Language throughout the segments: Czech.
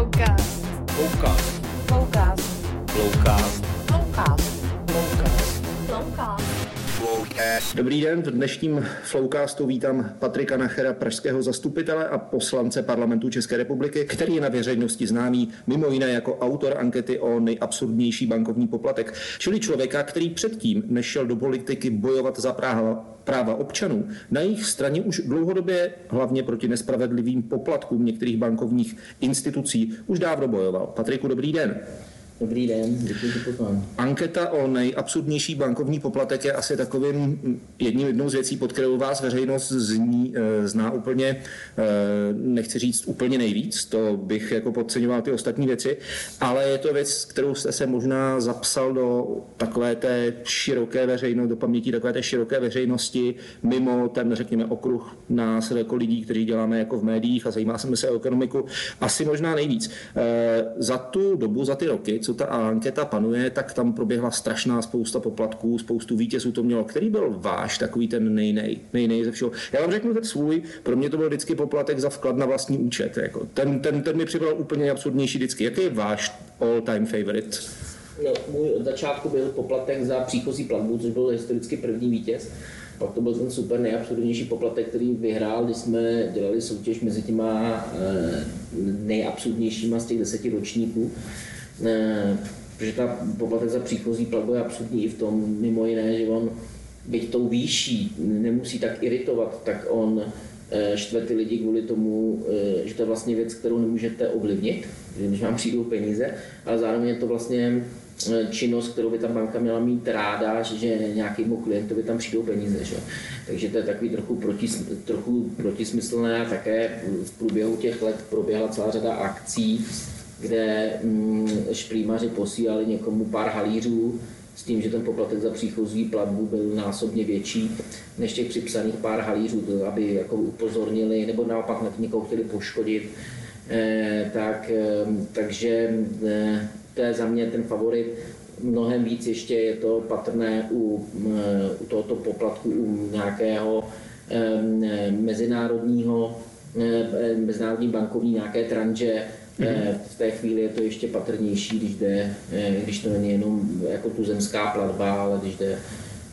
Flowcast. Flowcast. Dobrý den, v dnešním Flowcastu vítám Patrika Nachera, pražského zastupitele a poslance parlamentu České republiky, který je na veřejnosti známý mimo jiné jako autor ankety o nejabsurdnější bankovní poplatek, čili člověka, který předtím nešel do politiky bojovat za práva, práva občanů. Na jejich straně už dlouhodobě hlavně proti nespravedlivým poplatkům některých bankovních institucí už dávno bojoval. Patriku, dobrý den. Dobrý den, děkuji za pozvání. Anketa o nejabsurdnější bankovní poplatek je asi takovým jedním jednou z věcí, pod kterou vás veřejnost zní, eh, zná úplně, eh, nechci říct úplně nejvíc, to bych jako podceňoval ty ostatní věci, ale je to věc, kterou jste se možná zapsal do takové té široké veřejnosti, do paměti takové té široké veřejnosti, mimo ten, řekněme, okruh nás jako lidí, kteří děláme jako v médiích a zajímá se o ekonomiku, asi možná nejvíc. Eh, Za tu dobu, za ty roky, co ta anketa panuje, tak tam proběhla strašná spousta poplatků, spoustu vítězů to mělo. Který byl váš takový ten nejnej, nejnej ze všeho? Já vám řeknu ten svůj, pro mě to byl vždycky poplatek za vklad na vlastní účet. Jako. Ten, ten, ten mi připadal úplně absurdnější vždycky. Jaký je váš all-time favorite? No, můj od začátku byl poplatek za příchozí platbu, což byl historicky první vítěz. Pak to byl ten super nejabsurdnější poplatek, který vyhrál, když jsme dělali soutěž mezi těma eh, nejabsurdnějšíma z těch deseti ročníků. Protože ta poplatek za příchozí platbu je absurdní i v tom, mimo jiné, že on byť tou výší nemusí tak iritovat, tak on eh, štve ty lidi kvůli tomu, eh, že to je vlastně věc, kterou nemůžete ovlivnit, když vám přijdou peníze, ale zároveň je to vlastně eh, činnost, kterou by ta banka měla mít ráda, že nějakému klientovi tam přijdou peníze. Že? Takže to je takový trochu, protis, trochu protismyslné a také v průběhu těch let proběhla celá řada akcí, kde mm, šprýmaři posílali někomu pár halířů s tím, že ten poplatek za příchozí platbu byl násobně větší než těch připsaných pár halířů, aby jako upozornili nebo naopak na někoho chtěli poškodit. Eh, tak, eh, takže eh, to je za mě ten favorit. Mnohem víc ještě je to patrné u, eh, u tohoto poplatku u nějakého eh, mezinárodního eh, mezinárodní bankovní nějaké tranže, V té chvíli je to ještě patrnější, když, jde, eh, když to není jenom jako tu zemská platba, ale když jde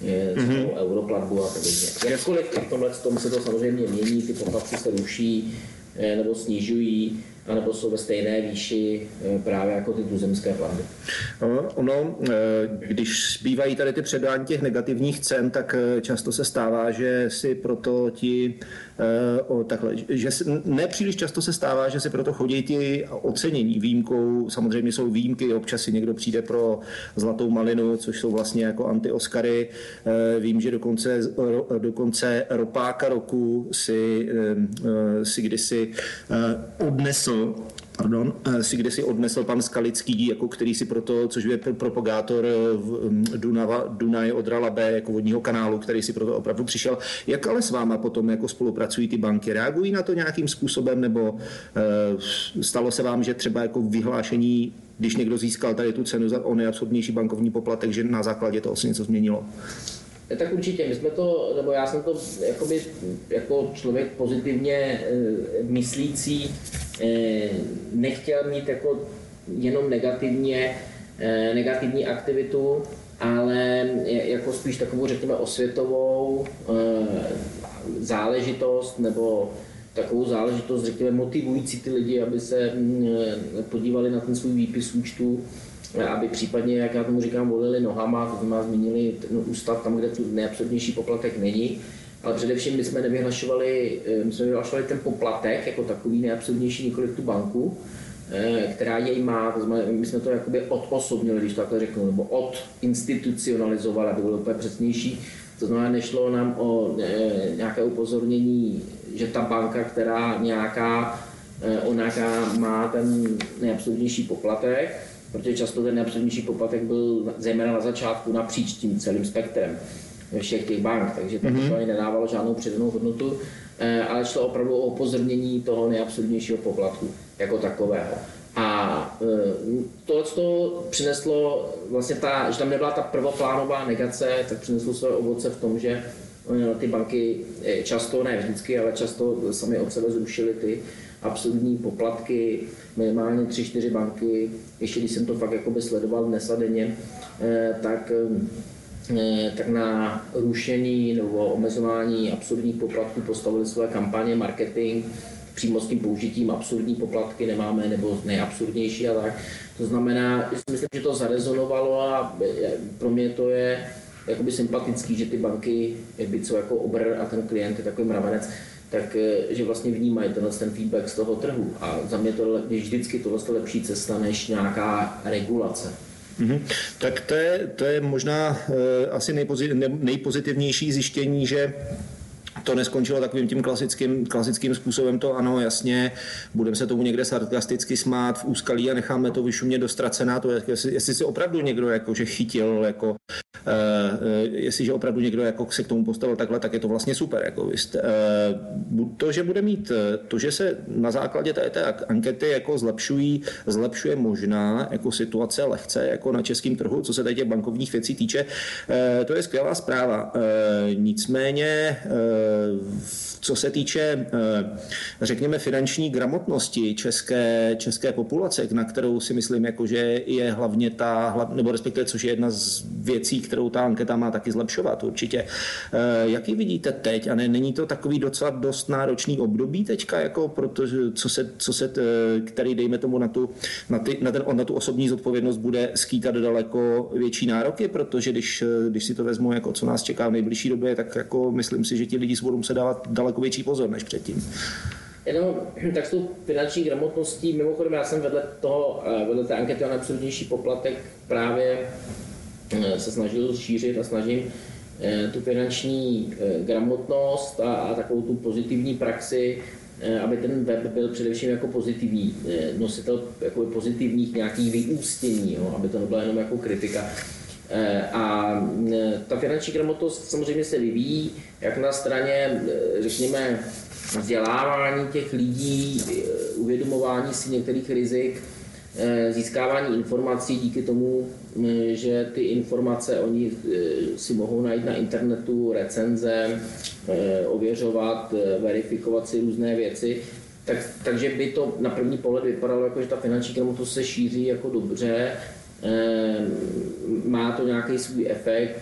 je, mm-hmm. europlatbu a podobně. Jakkoliv v tomhle tom se to samozřejmě mění, ty poplatky se ruší eh, nebo snižují, anebo jsou ve stejné výši právě jako ty tuzemské platby. No, ono, když bývají tady ty předání těch negativních cen, tak často se stává, že si proto ti o, takhle, že nepříliš často se stává, že si proto chodí ti ocenění. Výjimkou samozřejmě jsou výjimky, občas si někdo přijde pro zlatou malinu, což jsou vlastně jako anti-Oscary. Vím, že dokonce, dokonce ropáka roku si, si kdysi odnesl pardon, si kde si odnesl pan Skalický, jako který si proto, což je propagátor Dunava, Dunaj Odra Labe, jako vodního kanálu, který si proto opravdu přišel. Jak ale s váma potom jako spolupracují ty banky? Reagují na to nějakým způsobem, nebo e, stalo se vám, že třeba jako vyhlášení, když někdo získal tady tu cenu za o nejabsurdnější bankovní poplatek, že na základě toho se něco změnilo? Tak určitě, my jsme to, nebo já jsem to jakoby, jako člověk pozitivně myslící nechtěl mít jako jenom negativně, e, negativní aktivitu, ale jako spíš takovou, řekněme, osvětovou záležitost nebo takovou záležitost, řekněme, motivující ty lidi, aby se podívali na ten svůj výpis účtu, aby případně, jak já tomu říkám, volili nohama, to znamená zmínili ten ústav tam, kde tu nejabsurdnější poplatek není, ale především my jsme nevyhlašovali, my jsme nevyhlašovali ten poplatek jako takový nejabsurdnější, nikoli tu banku, která jej má, to znamená, my jsme to jakoby odosobnili, když to takhle řeknu, nebo odinstitucionalizovali, aby bylo úplně přesnější. To znamená, nešlo nám o nějaké upozornění, že ta banka, která nějaká, o nějaká má ten nejabsurdnější poplatek, protože často ten nejabsurdnější poplatek byl zejména na začátku napříč tím celým spektrem všech těch bank, takže to mm-hmm. ani nedávalo žádnou přidanou hodnotu, ale šlo opravdu o upozornění toho nejabsurdnějšího poplatku jako takového. A tohle to přineslo, vlastně ta, že tam nebyla ta prvoplánová negace, tak přineslo své ovoce v tom, že ty banky často, ne vždycky, ale často sami od sebe zrušily ty absurdní poplatky, minimálně 3-4 banky, ještě když jsem to fakt jakoby sledoval dnes a denně, eh, tak eh, tak na rušení nebo omezování absurdních poplatků postavili své kampaně, marketing, přímo s tím použitím absurdní poplatky nemáme, nebo nejabsurdnější a tak. To znamená, že si myslím, že to zarezonovalo a pro mě to je jakoby sympatický, že ty banky, jak jsou jako obr a ten klient je takový mravenec, tak eh, že vlastně vnímají tenhle ten feedback z toho trhu. A za mě to je vždycky tohle lepší cesta než nějaká regulace. Mm-hmm. Tak to je, to je možná uh, asi nejpozi, ne, nejpozitivnější zjištění, že to neskončilo takovým tím klasickým, klasickým způsobem, to ano, jasně, budeme se tomu někde sarkasticky smát v úskalí a necháme to vyšumět do ztracená, to je, jestli, jestli si opravdu někdo jako, že chytil, jako, uh, jestliže opravdu někdo jako se k tomu postavil takhle, tak je to vlastně super. Jako, uh, to, že bude mít, to, že se na základě té, té ankety jako zlepšují, zlepšuje možná jako situace lehce jako na českém trhu, co se tady těch bankovních věcí týče, uh, to je skvělá zpráva. Uh, nicméně uh, co se týče, eh, řekněme, finanční gramotnosti české, české populace, na kterou si myslím, jako, že je hlavně ta, nebo respektive, což je jedna z věcí, kterou ta anketa má taky zlepšovat určitě. Eh, jaký vidíte teď? A ne, není to takový docela dost náročný období teďka, jako protože, co se, co se, eh, který dejme tomu na tu, na, ty, na, ten, na tu osobní zodpovědnost bude skýtat daleko větší nároky, protože když, když si to vezmu, jako co nás čeká v nejbližší době, tak jako myslím si, že ti lidi budou muset dávat daleko větší pozor než předtím. Jenom tak s tou finanční gramotností, mimochodem já jsem vedle toho, eh, vedle té ankety o nejabsurdnější poplatek právě eh, se snažil šířit a snažím eh, tu finanční gramotnost a, a takovou tu pozitivní praxi, aby ten web byl především jako pozitivní, nositel jako pozitivních nějakých vyústění, jo, aby to nebyla jenom jako kritika. Eh, a eh, ta finanční gramotnost samozřejmě se vyvíjí, jak na straně, eh, řekněme, vzdělávání těch lidí, uvědomování si některých rizik, získávání informací díky tomu, že ty informace oni si mohou najít na internetu, recenze, ověřovat, verifikovat si různé věci. Tak, takže by to na první pohled vypadalo jako, že ta finanční gramotnost se šíří jako dobře, má to nějaký svůj efekt.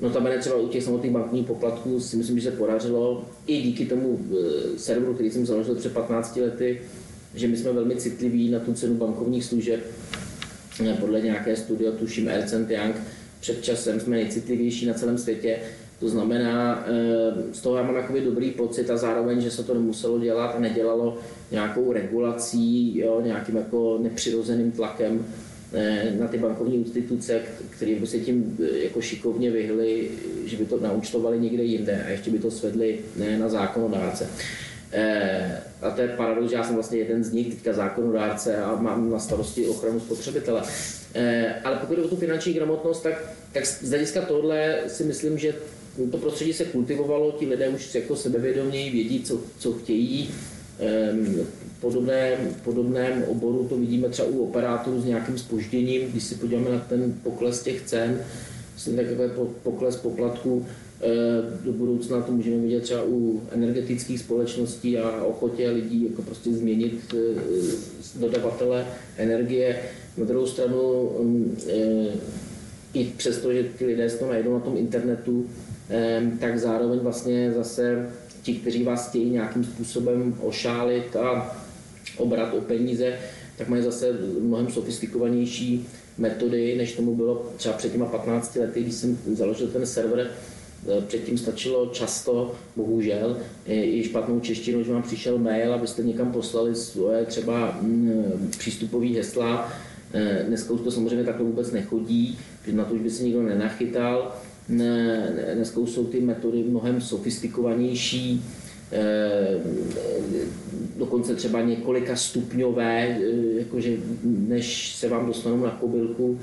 No tam třeba u těch samotných bankovních poplatků si myslím, že se podařilo i díky tomu eh, serveru, který jsem založil před 15 lety, že my jsme velmi citliví na tu cenu bankovních služeb. Eh, podle nějaké studie, tuším Ernst Young, před časem jsme nejcitlivější na celém světě. To znamená, eh, z toho já mám jakoby dobrý pocit a zároveň, že se to nemuselo dělat a nedělalo nějakou regulací, jo, nějakým jako nepřirozeným tlakem na ty bankovní instituce, které by se tím eh, jako šikovně vyhly, že by to naučtovali někde jinde a ještě by to svedli ne, na zákonodárce. Eh, a to je paradox, že já jsem vlastně jeden z nich, teďka zákonodárce a mám na starosti ochranu spotřebitele. Ale pokud jde o tu finanční gramotnost, tak, tak z hlediska tohle si myslím, že to prostředí se kultivovalo, ti lidé už jako sebevědoměji vědí, co, co chtějí, podobném, podobném oboru to vidíme třeba u operátorů s nějakým spožděním, když si podíváme na ten pokles těch cen, takový pokles poplatků, eh, do budoucna to můžeme vidět třeba u energetických společností a ochotě lidí jako prostě změnit eh, dodavatele energie. Na druhou stranu mm, eh, i přesto, že ty lidé to najdou na tom internetu, tak zároveň vlastně zase ti, kteří vás chtějí nějakým způsobem ošálit a obrat o peníze, tak mají zase mnohem sofistikovanější metody, než tomu bylo třeba před těma 15 lety, když jsem založil ten server. Eh, předtím stačilo často, bohužel, i špatnou češtinu, že vám přišel mail, abyste někam poslali svoje třeba mm, přístupové hesla. Eh, dneska už to samozřejmě takhle vůbec nechodí, na to už by se nikdo nenachytal. Dneska už jsou ty metody mnohem sofistikovanější, Eh, dokonce třeba několika stupňové, eh, jakože než se vám dostanou na kobylku.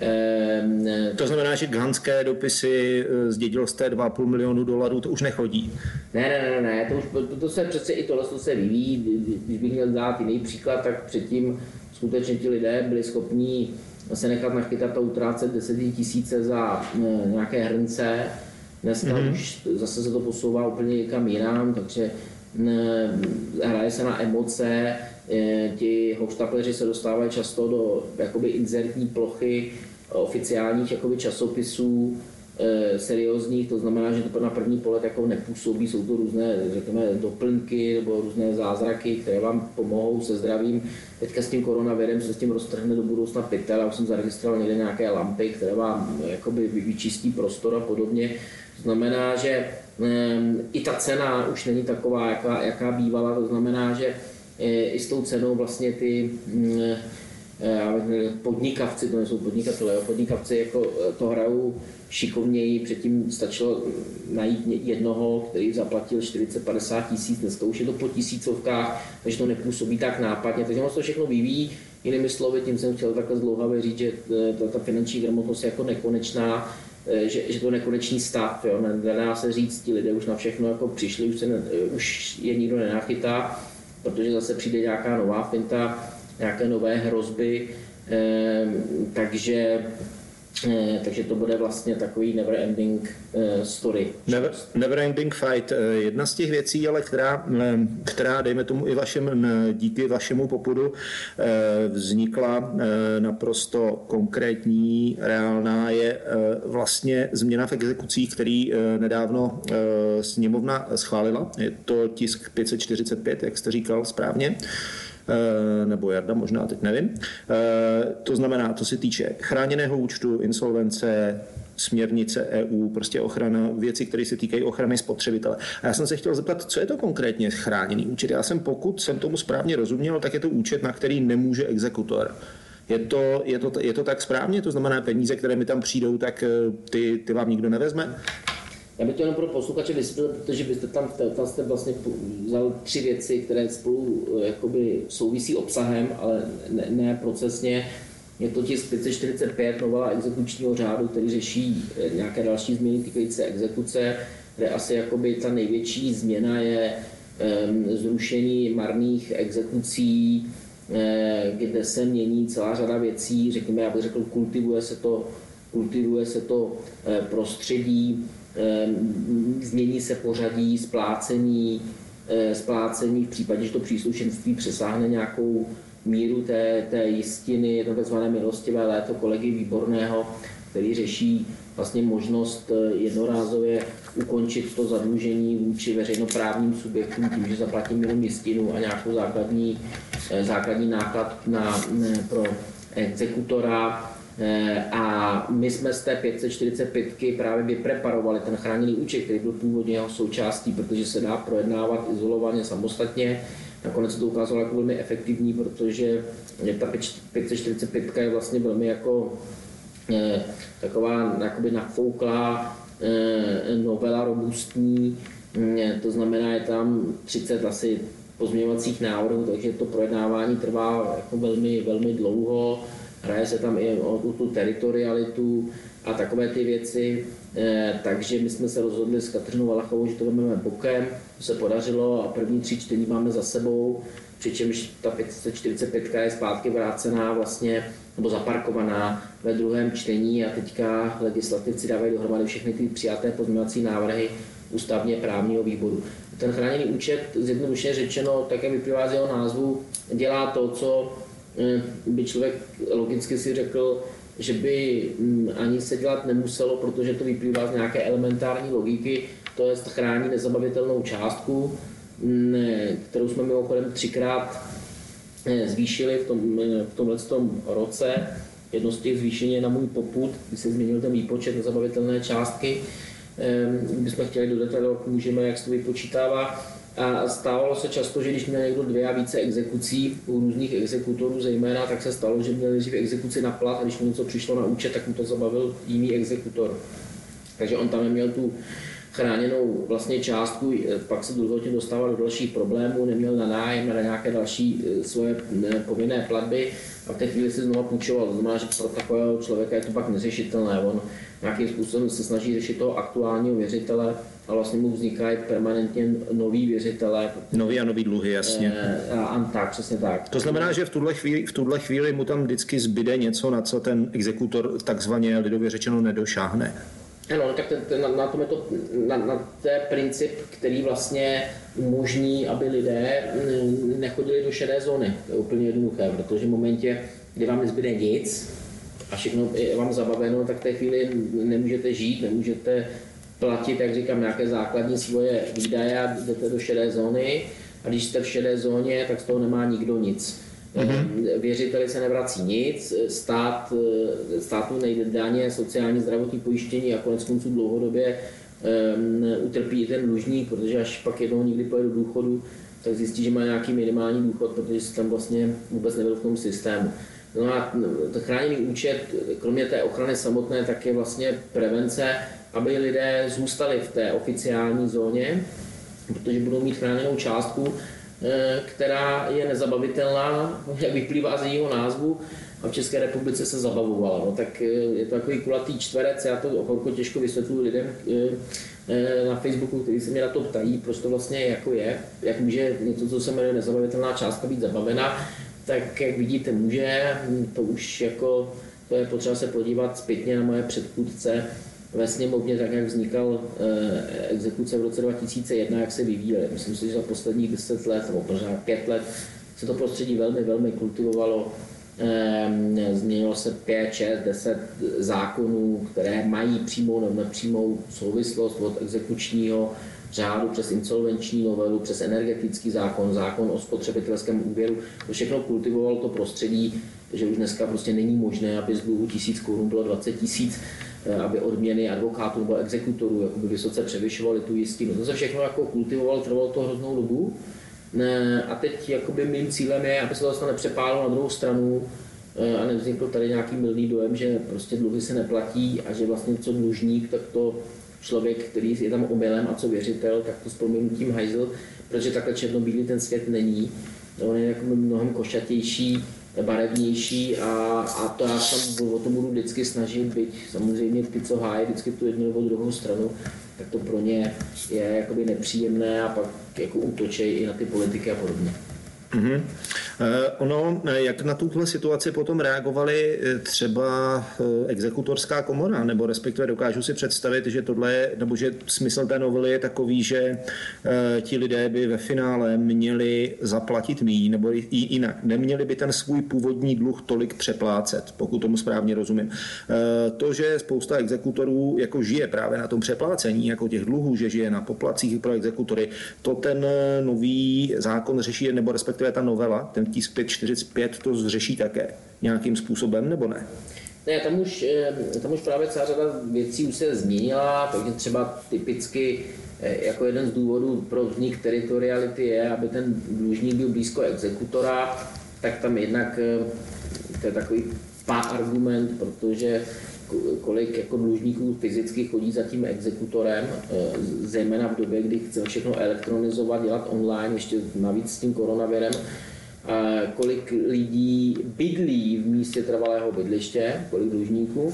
Eh, to znamená, že ghanské dopisy zdědil jste 2,5 milionu dolarů, to už nechodí? Ne, ne, ne, ne to, už, to, to se přece i tohle to se vyvíjí. Když bych měl dát jiný příklad, tak předtím skutečně ti lidé byli schopní se nechat nachytat a utrácet 10 tisíce za nějaké hrnce, Dneska mm-hmm. už zase se to posouvá úplně někam jinam, takže eh, hraje se na emoce, eh, ti hochštapleři se dostávají často do jakoby inzertní plochy oficiálních jakoby časopisů, e, seriózních, to znamená, že to na první pohled jako nepůsobí, jsou to různé, řekněme, doplňky nebo různé zázraky, které vám pomohou se zdravím. Teďka s tím koronavirem se s tím roztrhne do budoucna pytel, já už jsem zaregistroval někde nějaké lampy, které vám jakoby vyčistí prostor a podobně. To znamená, že e, i ta cena už není taková, jaká, jaká bývala, to znamená, že e, i s tou cenou vlastně ty mm, podnikavci, to nejsou podnikatelé, podnikavci jako to hrajou šikovněji. Předtím stačilo najít jednoho, který zaplatil 40-50 tisíc, dneska už je to po tisícovkách, takže to nepůsobí tak nápadně. Takže ono to všechno vyvíjí. Jinými slovy, tím jsem chtěl takhle zdlouhavě říct, že ta, ta finanční gramotnost je jako nekonečná, že, že to nekonečný stav. Jo. Nedá se říct, ti lidé už na všechno jako přišli, už, se ne, už je nikdo nenachytá, protože zase přijde nějaká nová finta, nějaké nové hrozby, takže Eh, takže to bude vlastně takový never ending eh, story. Never, never ending fight. Eh, jedna z těch věcí, ale která, která dejme tomu i vašem, díky vašemu popudu vznikla naprosto konkrétní, reálná, je vlastně změna v exekucích, který nedávno sněmovna schválila. Je to tisk 545, jak jste říkal správně. Eh, nebo Jarda, možná teď nevím. Eh, to znamená, to se týče chráněného účtu, insolvence, směrnice EU, prostě ochrana, věci, které se týkají ochrany spotřebitele. A já jsem se chtěl zeptat, co je to konkrétně chráněný účet? Já jsem, pokud jsem tomu správně rozuměl, tak je to účet, na který nemůže exekutor. Je to, je, to, je to tak správně? To znamená, peníze, které mi tam přijdou, tak eh, ty, ty vám nikdo nevezme? Já bych to jenom pro posluchače vysvětlil, protože byste tam, tam jste vlastně vzal tři věci, které spolu eh, jakoby souvisí obsahem, ale ne, ne procesně. Je to tisk 545, novela exekučního řádu, který řeší eh, nějaké další změny týkající exekuce, kde asi jakoby ta největší změna je um, zrušení marných exekucí, eh, kde se mění celá řada věcí, řekněme, já bych řekl, kultivuje se to, kultivuje se to prostředí, změní se pořadí splácení, eh, splácení v případě, že to příslušenství přesáhne nějakou míru té, té jistiny, je to tzv. milostivé léto kolegy Výborného, který řeší vlastně možnost eh, jednorázově ukončit to zadlužení vůči veřejnoprávním subjektům tím, že zaplatím jenom jistinu a nějakou základní, eh, základní náklad na, ne, pro exekutora a my jsme z té 545 právě vypreparovali ten chráněný účet, který byl původně jeho součástí, protože se dá projednávat izolovaně samostatně. Nakonec se to ukázalo jako velmi efektivní, protože ta 545 je vlastně velmi jako eh, taková jakoby nafouklá eh, novela robustní, to znamená, je tam 30 asi pozměňovacích návrhů, takže to projednávání trvá jako velmi, velmi dlouho hraje se tam i o tu teritorialitu a takové ty věci. Eh, takže my jsme se rozhodli s Katrinou Valachovou, že to vezmeme bokem, to se podařilo a první tři čtení máme za sebou, přičemž ta 545 je zpátky vrácená vlastně, nebo zaparkovaná ve druhém čtení a teďka legislativci dávají dohromady všechny ty přijaté pozměňovací návrhy ústavně právního výboru. Ten chráněný účet, zjednodušeně řečeno, také vyplývá z jeho názvu, dělá to, co by člověk logicky si řekl, že by mm, ani se dělat nemuselo, protože to vyplývá z nějaké elementární logiky, to je chrání nezabavitelnou částku, mm, kterou jsme mimochodem třikrát eh, zvýšili v, tom, eh, v tomhle tom roce. Jedno z těch zvýšení je na můj poput, kdy se změnil ten výpočet nezabavitelné částky. Kdybychom chtěli do detailu, můžeme, jak se to vypočítává. A stávalo se často, že když měl někdo dvě a více exekucí u různých exekutorů zejména, tak se stalo, že měl nejdřív exekuci na plat a když mu něco přišlo na účet, tak mu to zabavil jiný exekutor. Takže on tam neměl tu chráněnou vlastně částku, pak se druhotně dostával do dalších problémů, neměl na nájem, na nějaké další e, svoje povinné platby a v té chvíli se znovu půjčoval. To znamená, že pro takového člověka je to pak neřešitelné. On nějakým způsobem se snaží řešit toho aktuálního věřitele, a vlastně mu vznikají permanentně noví věřitelé. Nový a nový dluhy, jasně. E, a, a tak, přesně tak. To znamená, že v tuhle, chvíli, v tuhle chvíli mu tam vždycky zbyde něco, na co ten exekutor takzvaně lidově řečeno nedošáhne. Ano, no, tak ten, ten, na, na tom je to, na, na to je princip, který vlastně umožní, aby lidé mm, nechodili do šedé zóny. To je úplně jednoduché, protože v momentě, kdy vám nezbyde nic a všechno je vám zabaveno, tak v té chvíli nemůžete žít, nemůžete platit, jak říkám, nějaké základní svoje výdaje a jdete do šedé zóny. A když jste v šedé zóně, tak z toho nemá nikdo nic. Mm-hmm. Věřiteli se nevrací nic, stát, státu nejde daně, sociální zdravotní pojištění a konec konců dlouhodobě um, utrpí i ten dlužník, protože až pak jednou někdy pojede do důchodu, tak zjistí, že má nějaký minimální důchod, protože se tam vlastně vůbec nebyl v tom systému. No a to chráněný účet, kromě té ochrany samotné, tak je vlastně prevence, aby lidé zůstali v té oficiální zóně, protože budou mít chráněnou částku, eh, která je nezabavitelná, jak vyplývá z jejího názvu, a v České republice se zabavovala. No, tak eh, je to takový kulatý čtverec, já to horko těžko vysvětluji lidem eh, na Facebooku, kteří se mě na to ptají, proč to vlastně jako je, jak může něco, co se jmenuje nezabavitelná částka být zabavena, tak jak vidíte, může, to už jako, to je potřeba se podívat zpětně na moje předchůdce, ve sněmovně, tak jak vznikal eh, exekuce v roce 2001, jak se vyvíjely. Myslím si, že za posledních 10 let nebo možná 5 let se to prostředí velmi, velmi kultivovalo. Ehm, změnilo se 5, 6, 10 zákonů, které mají přímou nebo nepřímou souvislost od exekučního řádu přes insolvenční novelu, přes energetický zákon, zákon o spotřebitelském úvěru. To všechno kultivovalo to prostředí, že už dneska prostě není možné, aby z dluhu tisíc korun bylo 20 tisíc Eh, aby odměny advokátů nebo exekutorů jakoby vysoce převyšovaly tu jistinu. To se všechno jako kultivovalo, trvalo to hroznou dobu. A teď jakoby mým cílem je, aby se to zase nepřepálilo na druhou stranu eh, a nevznikl tady nějaký milný dojem, že prostě dluhy se neplatí a že vlastně co dlužník, tak to člověk, který je tam omylem a co věřitel, tak to s proměnutím hajzl, protože takhle černobílý ten svět není. On je jako mnohem košatější, barevnější a, a to já tam o tom budu vždycky snažit, byť samozřejmě ty, co hájí vždycky tu jednu nebo druhou stranu, tak to pro ně je jakoby nepříjemné a pak jako útočej i na ty politiky a podobně. Mm-hmm. Ono, eh, jak na tuhle situaci potom reagovali třeba exekutorská komora, nebo respektive dokážu si představit, že tohle, nebo že smysl té novely je takový, že ti lidé by ve finále měli zaplatit míň, nebo i jinak. Neměli by ten svůj původní dluh tolik přeplácet, pokud tomu správně rozumím. To, že spousta exekutorů jako žije právě na tom přeplácení, jako těch dluhů, že žije na poplacích pro exekutory, to ten nový zákon řeší, nebo respektive respektive ta novela, ten tisk 545, to zřeší také nějakým způsobem, nebo ne? Ne, tam už, tam už právě celá řada věcí už se změnila, takže třeba typicky eh, jako jeden z důvodů pro vznik teritoriality je, aby ten dlužník byl blízko exekutora, tak tam jednak eh, to je takový pár argument, protože kolik jako dlužníků fyzicky chodí za tím exekutorem, eh, zejména v době, kdy chce všechno elektronizovat, dělat online, ještě navíc s tím koronavirem, kolik lidí bydlí v místě trvalého bydliště, kolik dlužníků,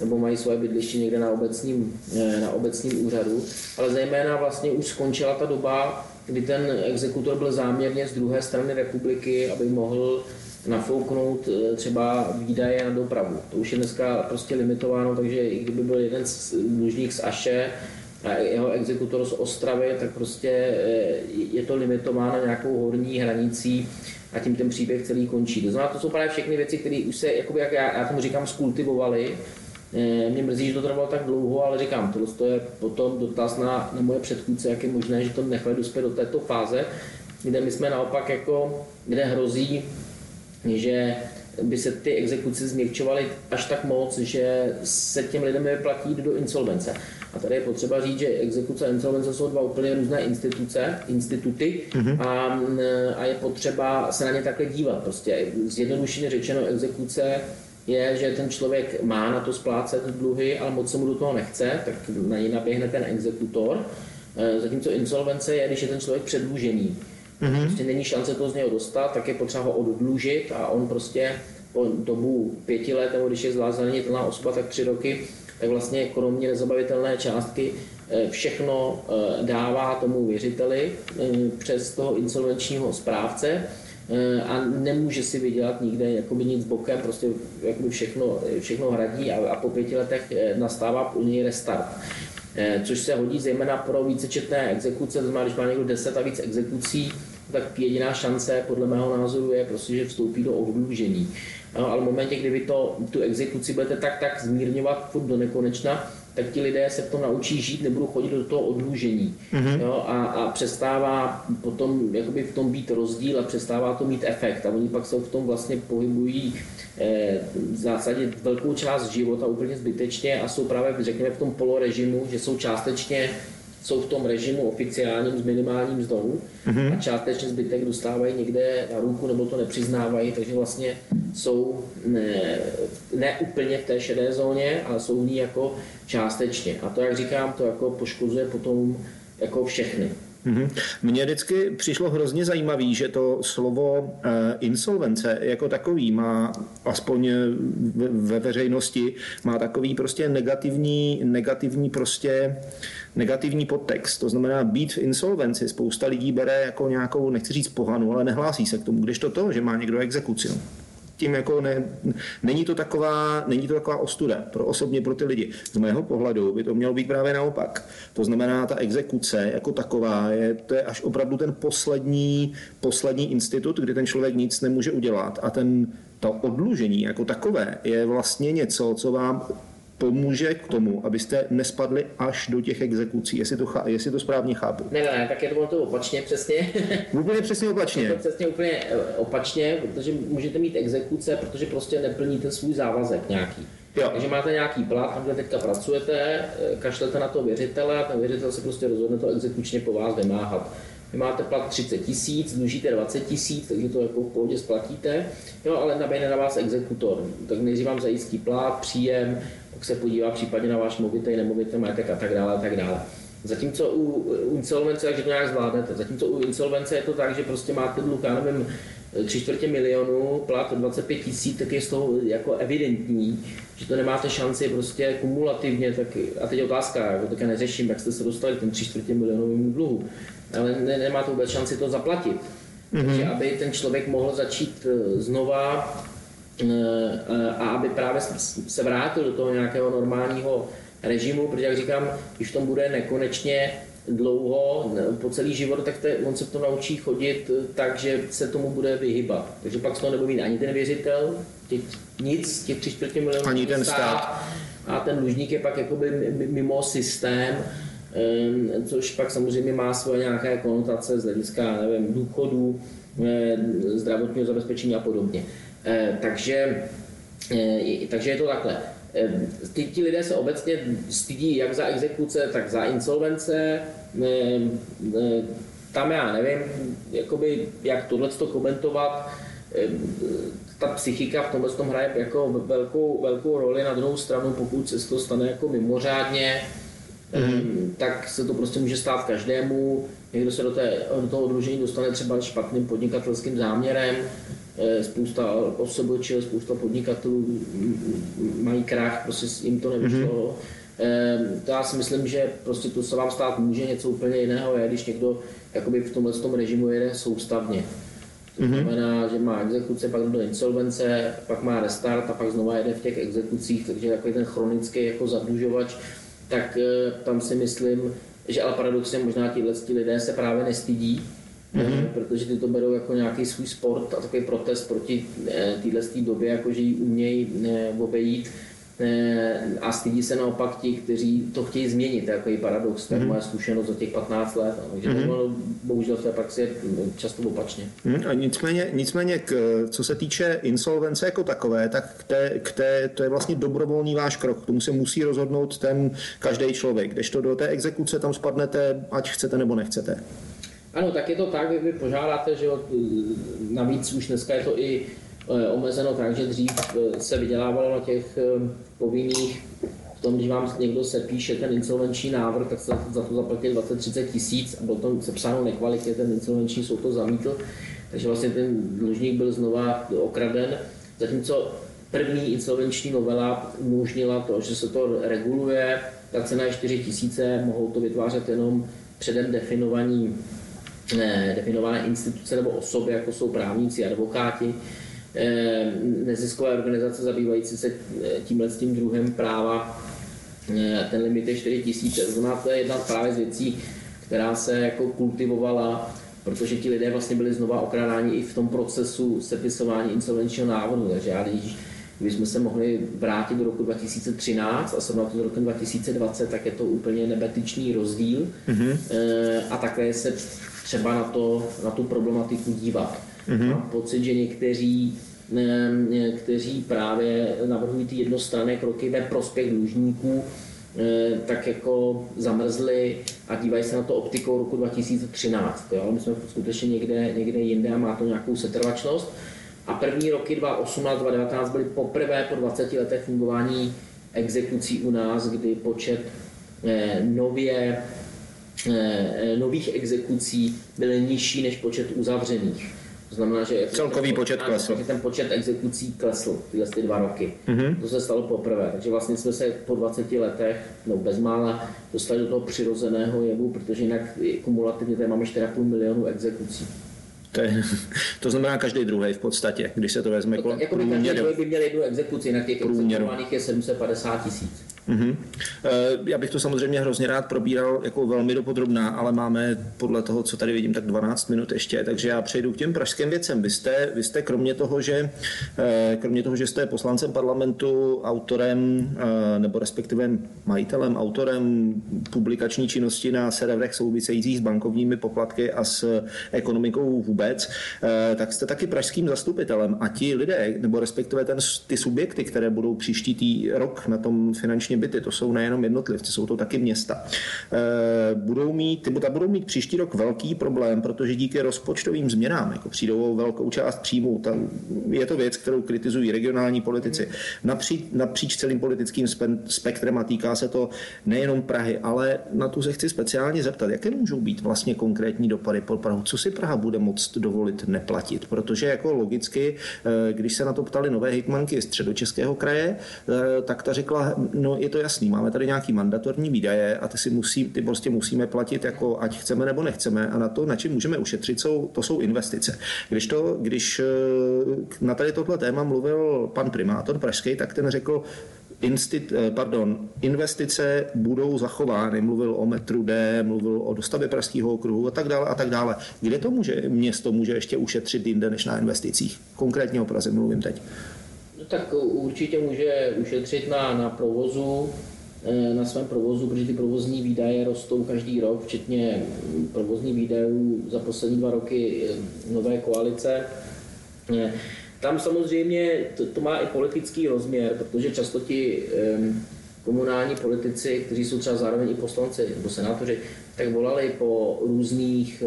nebo mají svoje bydliště někde na obecním, eh, na obecním úřadu, ale zejména vlastně už skončila ta doba, kdy ten exekutor byl záměrně z druhé strany republiky, aby mohl nafouknout eh, třeba výdaje na dopravu. To už je dneska prostě limitováno, takže i kdyby byl jeden z dlužník z Aše a jeho exekutor z Ostravy, tak prostě eh, je to limitováno nějakou horní hranicí a tím ten příběh celý končí. To znamená, to jsou právě všechny věci, které už se, jakoby, jak já, já tomu říkám, skultivovaly. Eh, mě mrzí, že to trvalo tak dlouho, ale říkám, to je potom dotaz na, na moje předchůdce, jak je možné, že to nechali dospět do této fáze, kde my jsme naopak jako, kde hrozí že by se ty exekuce změkčovaly až tak moc, že se těm lidem vyplatí do insolvence. A tady je potřeba říct, že exekuce a insolvence jsou dva úplně různé instituce, instituty mm-hmm. a, a je potřeba se na ně takhle dívat. Prostě zjednodušeně řečeno exekuce je, že ten člověk má na to splácet dluhy, ale moc se mu do toho nechce, tak na něj naběhne ten exekutor. E, zatímco insolvence je, když je ten člověk předlužený mm-hmm. prostě není šance to z něho dostat, tak je potřeba ho oddlužit a on prostě po dobu pěti let, nebo když je zlázanitelná osoba, tak tři roky, tak vlastně kromě nezabavitelné částky eh, všechno eh, dává tomu věřiteli eh, přes toho insolvenčního správce a nemůže si vydělat nikde jakoby nic bokem, prostě jakoby všechno, všechno hradí a, a po pěti letech nastává u něj restart. Což se hodí zejména pro vícečetné exekuce, to znamená, když má někdo 10 a víc exekucí, tak jediná šance podle mého názoru je prostě, že vstoupí do oddlužení. No, ale v momentě, kdy vy to, tu exekuci budete tak tak zmírňovat furt do nekonečna, tak ti lidé se v tom naučí žít, nebudou chodit do toho odlužení. Mm-hmm. Jo, a, a přestává potom jakoby v tom být rozdíl a přestává to mít efekt. A oni pak se v tom vlastně pohybují eh, v zásadě velkou část života úplně zbytečně a jsou právě, řekněme, v tom polorežimu, že jsou částečně jsou v tom režimu oficiálním s minimálním mzdou mm-hmm. a částečně zbytek dostávají někde na ruku nebo to nepřiznávají, takže vlastně jsou ne, ne úplně v té šedé zóně, ale jsou v ní jako částečně. A to, jak říkám, to jako poškozuje potom jako všechny. Mm-hmm. Mně vždycky přišlo hrozně zajímavé, že to slovo uh, insolvence jako takový má, aspoň ve, ve veřejnosti, má takový prostě negativní, negativní prostě negativní podtext. To znamená být v insolvenci. Spousta lidí bere jako nějakou, nechci říct pohanu, ale nehlásí se k tomu. Když to to, že má někdo exekuci. Tím jako ne, není, to taková, není to taková ostuda pro osobně pro ty lidi. Z mého pohledu by to mělo být právě naopak. To znamená, ta exekuce jako taková je, to je až opravdu ten poslední, poslední institut, kdy ten člověk nic nemůže udělat a ten, to odlužení jako takové je vlastně něco, co vám pomůže k tomu, abyste nespadli až do těch exekucí, jestli to, chá, jestli to správně chápu. Ne, ne, tak je to, to opačně přesně. Úplně přesně opačně. Je to přesně úplně eh, opačně, protože můžete mít exekuce, protože prostě neplníte svůj závazek nějaký. Jo. Takže máte nějaký plat, tam kde teďka pracujete, eh, kašlete na to věřitele a ten věřitel se prostě rozhodne to exekučně po vás vymáhat. Vy máte plat 30 tisíc, dlužíte 20 tisíc, takže to jako v pohodě splatíte, jo, ale nabejne na vás exekutor. Tak nejdřív vám zajistí plat, příjem, pak se podívá případně na váš movitý, nemovitý majetek a tak dále a tak dále. Zatímco u, u insolvence, takže to nějak zvládnete. Zatímco u insolvence je to tak, že prostě máte dluh, já nevím, tři čtvrtě milionu, plat 25 tisíc, tak je z toho jako evidentní, že to nemáte šanci prostě kumulativně, tak a teď otázka, jako tak já neřeším, jak jste se dostali k těm tři čtvrtě milionovému dluhu, ale ne, nemáte vůbec šanci to zaplatit. Mm-hmm. Takže aby ten člověk mohl začít eh, znova Eh, a aby právě se vrátil do toho nějakého normálního režimu, protože jak říkám, když v tom bude nekonečně dlouho, po celý život, tak te, on se v tom naučí chodit tak, že se tomu bude vyhybat. Takže pak z toho nebude mít ani ten věřitel, těch, nic, těch tři čtvrtě milionů ani ten stát. stát. A ten dlužník je pak jakoby mimo systém, což pak samozřejmě má svoje nějaké konotace z hlediska, nevím, důchodů, eh, zdravotního zabezpečení a podobně. Eh, takže, eh, takže je to takhle. Eh, ty, ti lidé se obecně stydí jak za exekuce, tak za insolvence. Tam já nevím, jakoby, jak tohle to komentovat. Ta psychika v tomhle tom hraje jako velkou, velkou roli. Na druhou stranu, pokud se to stane jako mimořádně, mm. tak se to prostě může stát každému. Někdo se do, té, do toho odlužení dostane třeba špatným podnikatelským záměrem, Eh, spousta osoboč, spousta podnikatelů mají krach, prostě jim to nevyšlo. Mm-hmm. To já si myslím, že prostě to se vám stát může něco úplně jiného, je, když někdo jakoby v tomhle tom režimu jede soustavně. To mm-hmm. znamená, že má exekuce, pak do insolvence, pak má restart a pak znova jede v těch exekucích, takže takový ten chronický jako zadlužovač, tak eh, tam si myslím, že ale paradoxně možná tihle lidé se právě nestydí, mm-hmm. protože ty to berou jako nějaký svůj sport a takový protest proti eh, téhle době, jako že ji umějí obejít a stydí se naopak ti, kteří to chtějí změnit. To je takový paradox, to je mm-hmm. moje zkušenost za těch 15 let. Takže mm-hmm. to bohužel v té praxi je často opačně. Mm, a nicméně, nicméně k, co se týče insolvence jako takové, tak k té, k té, to je vlastně dobrovolný váš krok. K tomu se musí rozhodnout ten každý člověk. Když to do té exekuce tam spadnete, ať chcete nebo nechcete. Ano, tak je to tak, vy požádáte, že navíc už dneska je to i eh, omezeno tak, že dřív eh, se vydělávalo na těch eh, povinných. V tom, když vám někdo se píše ten insolvenční návrh, tak se za to zaplatí 20-30 tisíc a byl tam sepsáno nekvalitně, ten insolvenční soud to zamítl, takže vlastně ten dlužník byl znova okraden, zatímco první insolvenční novela umožnila to, že se to reguluje, ta cena je 4 tisíce, mohou to vytvářet jenom předem definovaní eh, definované instituce nebo osoby, jako jsou právníci, advokáti, eh, neziskové organizace zabývající se eh, tímhle s tím druhem práva. Ten limit je 4 tisíce. Znamená, to je jedna právě z věcí, která se jako kultivovala, protože ti lidé vlastně byli znova okrádáni i v tom procesu sepisování insolvenčního návrhu. Takže já když Kdybychom se mohli vrátit do roku 2013 a srovnat to s rokem 2020, tak je to úplně nebetičný rozdíl. Mm-hmm. A také se třeba na, to, na tu problematiku dívat. Mm-hmm. Mám pocit, že někteří eh, kteří právě navrhují ty jednostranné kroky ve prospěch dlužníků, eh, tak jako zamrzli a dívají se na to optikou roku 2013. Jo? My jsme skutečně někde, někde jinde a má to nějakou setrvačnost. A první roky 2018, 2019 byly poprvé po 20 letech fungování exekucí u nás, kdy počet eh, nově, eh, nových exekucí byl nižší než počet uzavřených. To znamená, že celkový počet klesl. Ten počet exekucí klesl tyhle ty dva roky. Mm-hmm. To se stalo poprvé. Takže vlastně jsme se po 20 letech, no bezmála, dostali do toho přirozeného jevu, protože jinak kumulativně tady máme 4,5 milionu exekucí. To, je, to znamená každý druhý v podstatě, když se to vezme no, kolem jako průměru. Každý by měl jednu exekuci, na těch exekuovaných je 750 tisíc. Mm-hmm. Já bych to samozřejmě hrozně rád probíral jako velmi dopodrobná, ale máme podle toho, co tady vidím, tak 12 minut ještě, takže já přejdu k těm pražským věcem. Vy jste, vy jste kromě toho, že eh, kromě toho, že jste poslancem parlamentu, autorem eh, nebo respektive majitelem, autorem publikační činnosti na serverech souvisejících s bankovními poplatky a s ekonomikou vůbec, tak jste taky pražským zastupitelem a ti lidé, nebo respektive ten, ty subjekty, které budou příští tý rok na tom finančně byty, to jsou nejenom jednotlivci, jsou to taky města. Eh, budou mít, ty budou mít příští rok velký problém, protože díky rozpočtovým změnám jako přijdou velkou část příjmů. Tam je to věc, kterou kritizují regionální politici napříč, napříč celým politickým spektrem a týká se to nejenom Prahy, ale na tu se chci speciálně zeptat, jaké můžou být vlastně konkrétní dopady pro Prahu, co si Praha bude moct dovolit neplatit, protože jako logicky, eh, když se na to ptali nové hitmanky středočeského kraje, eh, tak ta řekla, no je to jasný, máme tady nějaký mandatorní výdaje a ty si musí, ty prostě musíme platit jako ať chceme nebo nechceme a na to, na čem můžeme ušetřit, jsou, to jsou investice. Když, to, když eh, na tady tohle téma mluvil pan primátor Pražský, tak ten řekl, instit, eh, pardon, investice budou zachovány. Mluvil o metru D, mluvil o dostavě Pražského okruhu a tak dále a tak dále. Kde to může město může ještě ušetřit jinde než na investicích? Konkrétně o Praze mluvím teď tak určitě může ušetřit na, na provozu, eh, na svém provozu, protože ty provozní výdaje rostou každý rok, včetně provozní výdajů za poslední dva roky eh, nové koalice. Eh, tam samozřejmě to, to má i politický rozměr, protože často ti komunální politici, kteří jsou třeba zároveň i poslanci nebo senátoři, tak volali po různých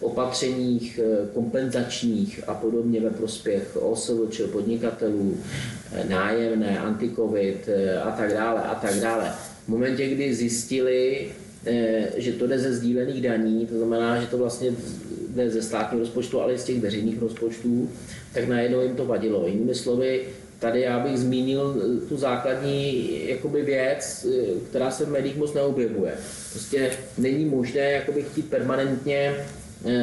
opatřeních eh, kompenzačních a podobně ve prospěch OSVČ, podnikatelů, eh, nájemné, antikovid eh, a tak dále a tak dále. V momentě, kdy zjistili, že to jde ze sdílených daní, to znamená, že to vlastně jde ze státního rozpočtu, ale i z těch veřejných rozpočtů, tak najednou jim to vadilo. Jinými slovy, tady já bych zmínil tu základní jakoby věc, která se v médiích moc neobjevuje. Prostě není možné jakoby chtít permanentně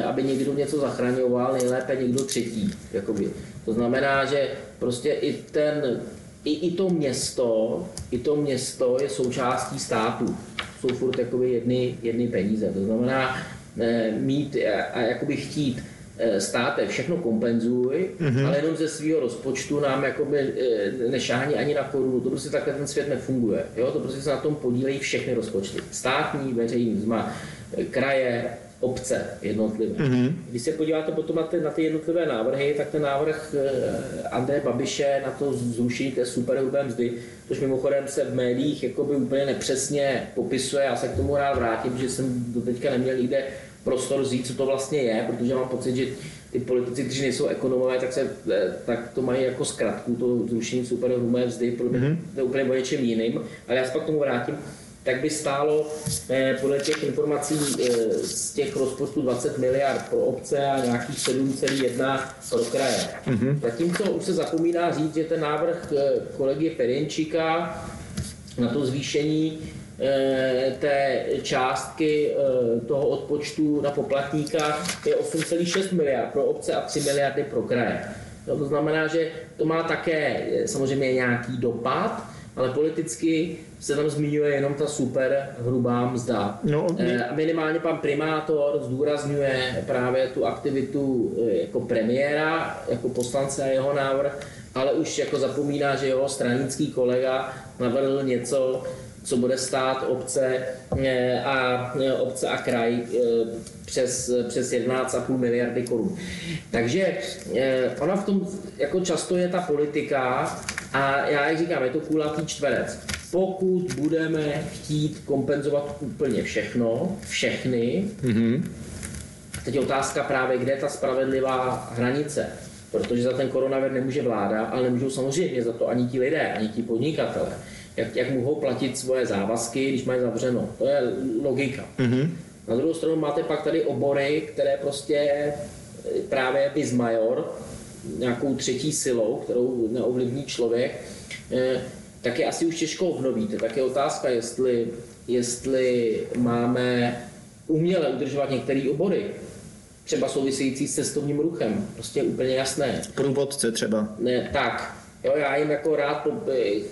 aby někdo něco zachraňoval, nejlépe někdo třetí. Jakoby. To znamená, že prostě i ten, i, i to město, i to město je součástí státu. Jsou furt jakoby jedny, jedny peníze. To znamená eh, mít a jakoby chtít eh, státe všechno kompenzuj, mm-hmm. ale jenom ze svého rozpočtu nám jakoby nešáhní ani na korunu. To prostě takhle ten svět nefunguje. Jo? To prostě se na tom podílejí všechny rozpočty. Státní, veřejný, zma, kraje, obce jednotlivé. Mm-hmm. Když se podíváte potom na ty, na ty jednotlivé návrhy, tak ten návrh eh, Andreje Babiše na to zrušení té superhrubé mzdy, což mimochodem se v médiích jakoby úplně nepřesně popisuje, já se k tomu rád vrátím, že jsem do teďka neměl nikde prostor říct, co to vlastně je, protože mám pocit, že ty politici, kteří nejsou ekonomové, tak, se, eh, tak to mají jako zkratku, to zrušení superhrubé mzdy, protože mm-hmm. to je úplně o něčem jiným, ale já se pak k tomu vrátím tak by stálo eh, podle těch informací eh, z těch rozpočtů 20 miliard pro obce a nějakých 7,1 pro kraje. Mm-hmm. Zatímco už se zapomíná říct, že ten návrh eh, kolegy Ferjenčíka na to zvýšení eh, té částky eh, toho odpočtu na poplatníka je 8,6 miliard pro obce a 3 miliardy pro kraje. No, to znamená, že to má také samozřejmě nějaký dopad, ale politicky se tam zmiňuje jenom ta super hrubá mzda. No, Eh, A minimálně pan primátor zdůrazňuje právě tu aktivitu eh, jako premiéra, jako poslance a jeho návrh, ale už jako zapomíná, že jeho stranický kolega navrhl něco, co bude stát obce eh, a eh, obce a kraj eh, přes, přes 11,5 miliardy korun. Takže eh, ona v tom jako často je ta politika a já jak říkám, je to kulatý čtverec. Pokud budeme chtít kompenzovat úplně všechno, všechny, Teď je otázka právě, kde je ta spravedlivá hranice. Protože za ten koronavir nemůže vláda, ale nemůžou samozřejmě za to ani ti lidé, ani ti podnikatele. Jak, jak mohou platit svoje závazky, když mají zavřeno. To je logika. Mm-hmm. Na druhou stranu máte pak tady obory, které prostě eh, právě bis major, nějakou třetí silou, kterou neovlivní člověk, eh, tak je asi už těžko obnovíte. Tak je otázka, jestli, jestli máme uměle udržovat některé obory, třeba související s cestovním ruchem. Prostě je úplně jasné. Průvodce třeba. Ne, tak, jo, já jim jako rád po,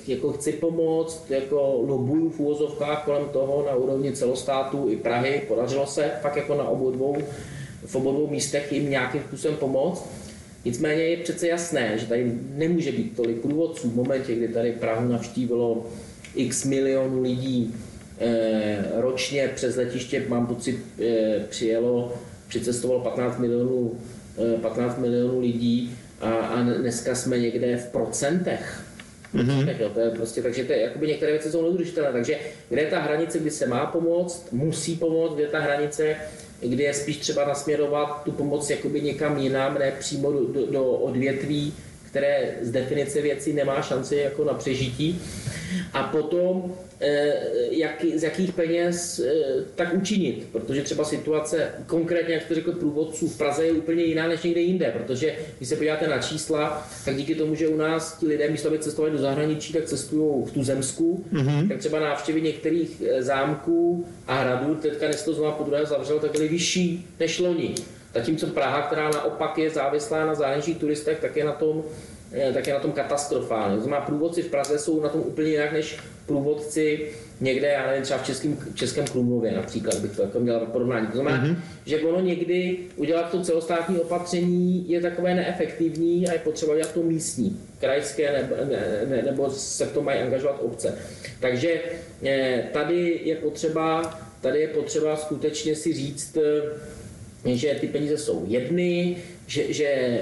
jako chci pomoct, jako lobuju v úvozovkách kolem toho na úrovni celostátu i Prahy, podařilo se fakt jako na obou dvou, v obou dvou místech jim nějakým způsobem pomoct. Nicméně je přece jasné, že tady nemůže být tolik průvodců v momentě, kdy tady Prahu navštívilo x milionů lidí eh, ročně přes letiště, mám pocit, eh, přijelo, přicestovalo 15 milionů, eh, 15 milionů lidí a, a dneska jsme někde v procentech. Mm-hmm. Tak jo, to je prostě, takže to je, jakoby některé věci jsou neudržitelné. Takže kde je ta hranice, kdy se má pomoct, musí pomoct, kde je ta hranice, kdy je spíš třeba nasměrovat tu pomoc jakoby někam jinam, ne přímo do, do, do odvětví, které z definice věcí nemá šanci jako na přežití. A potom, eh, jak, z jakých peněz eh, tak učinit, protože třeba situace, konkrétně, jak jste řekl, průvodců v Praze je úplně jiná než někde jinde, protože když se podíváte na čísla, tak díky tomu, že u nás ti lidé místo aby cestovali do zahraničí, tak cestují v tuzemsku, mm-hmm. tak třeba návštěvy některých eh, zámků a hradů, teďka dnes to znovu po druhé zavřel, tak byly vyšší než loni. Zatímco Praha, která naopak je závislá na zahraničních turistech, tak je na tom eh, tak je na tom katastrofálně. To znamená, průvodci v Praze jsou na tom úplně jinak než průvodci někde, já nevím, třeba v českém, českém Krumlově například, bych to jako měl porovnání. To znamená, mm-hmm. že ono někdy udělat to celostátní opatření je takové neefektivní a je potřeba dělat to místní, krajské, nebo, ne, ne, nebo se v tom mají angažovat obce. Takže eh, tady je potřeba, tady je potřeba skutečně si říct, eh, že ty peníze jsou jedny, že, že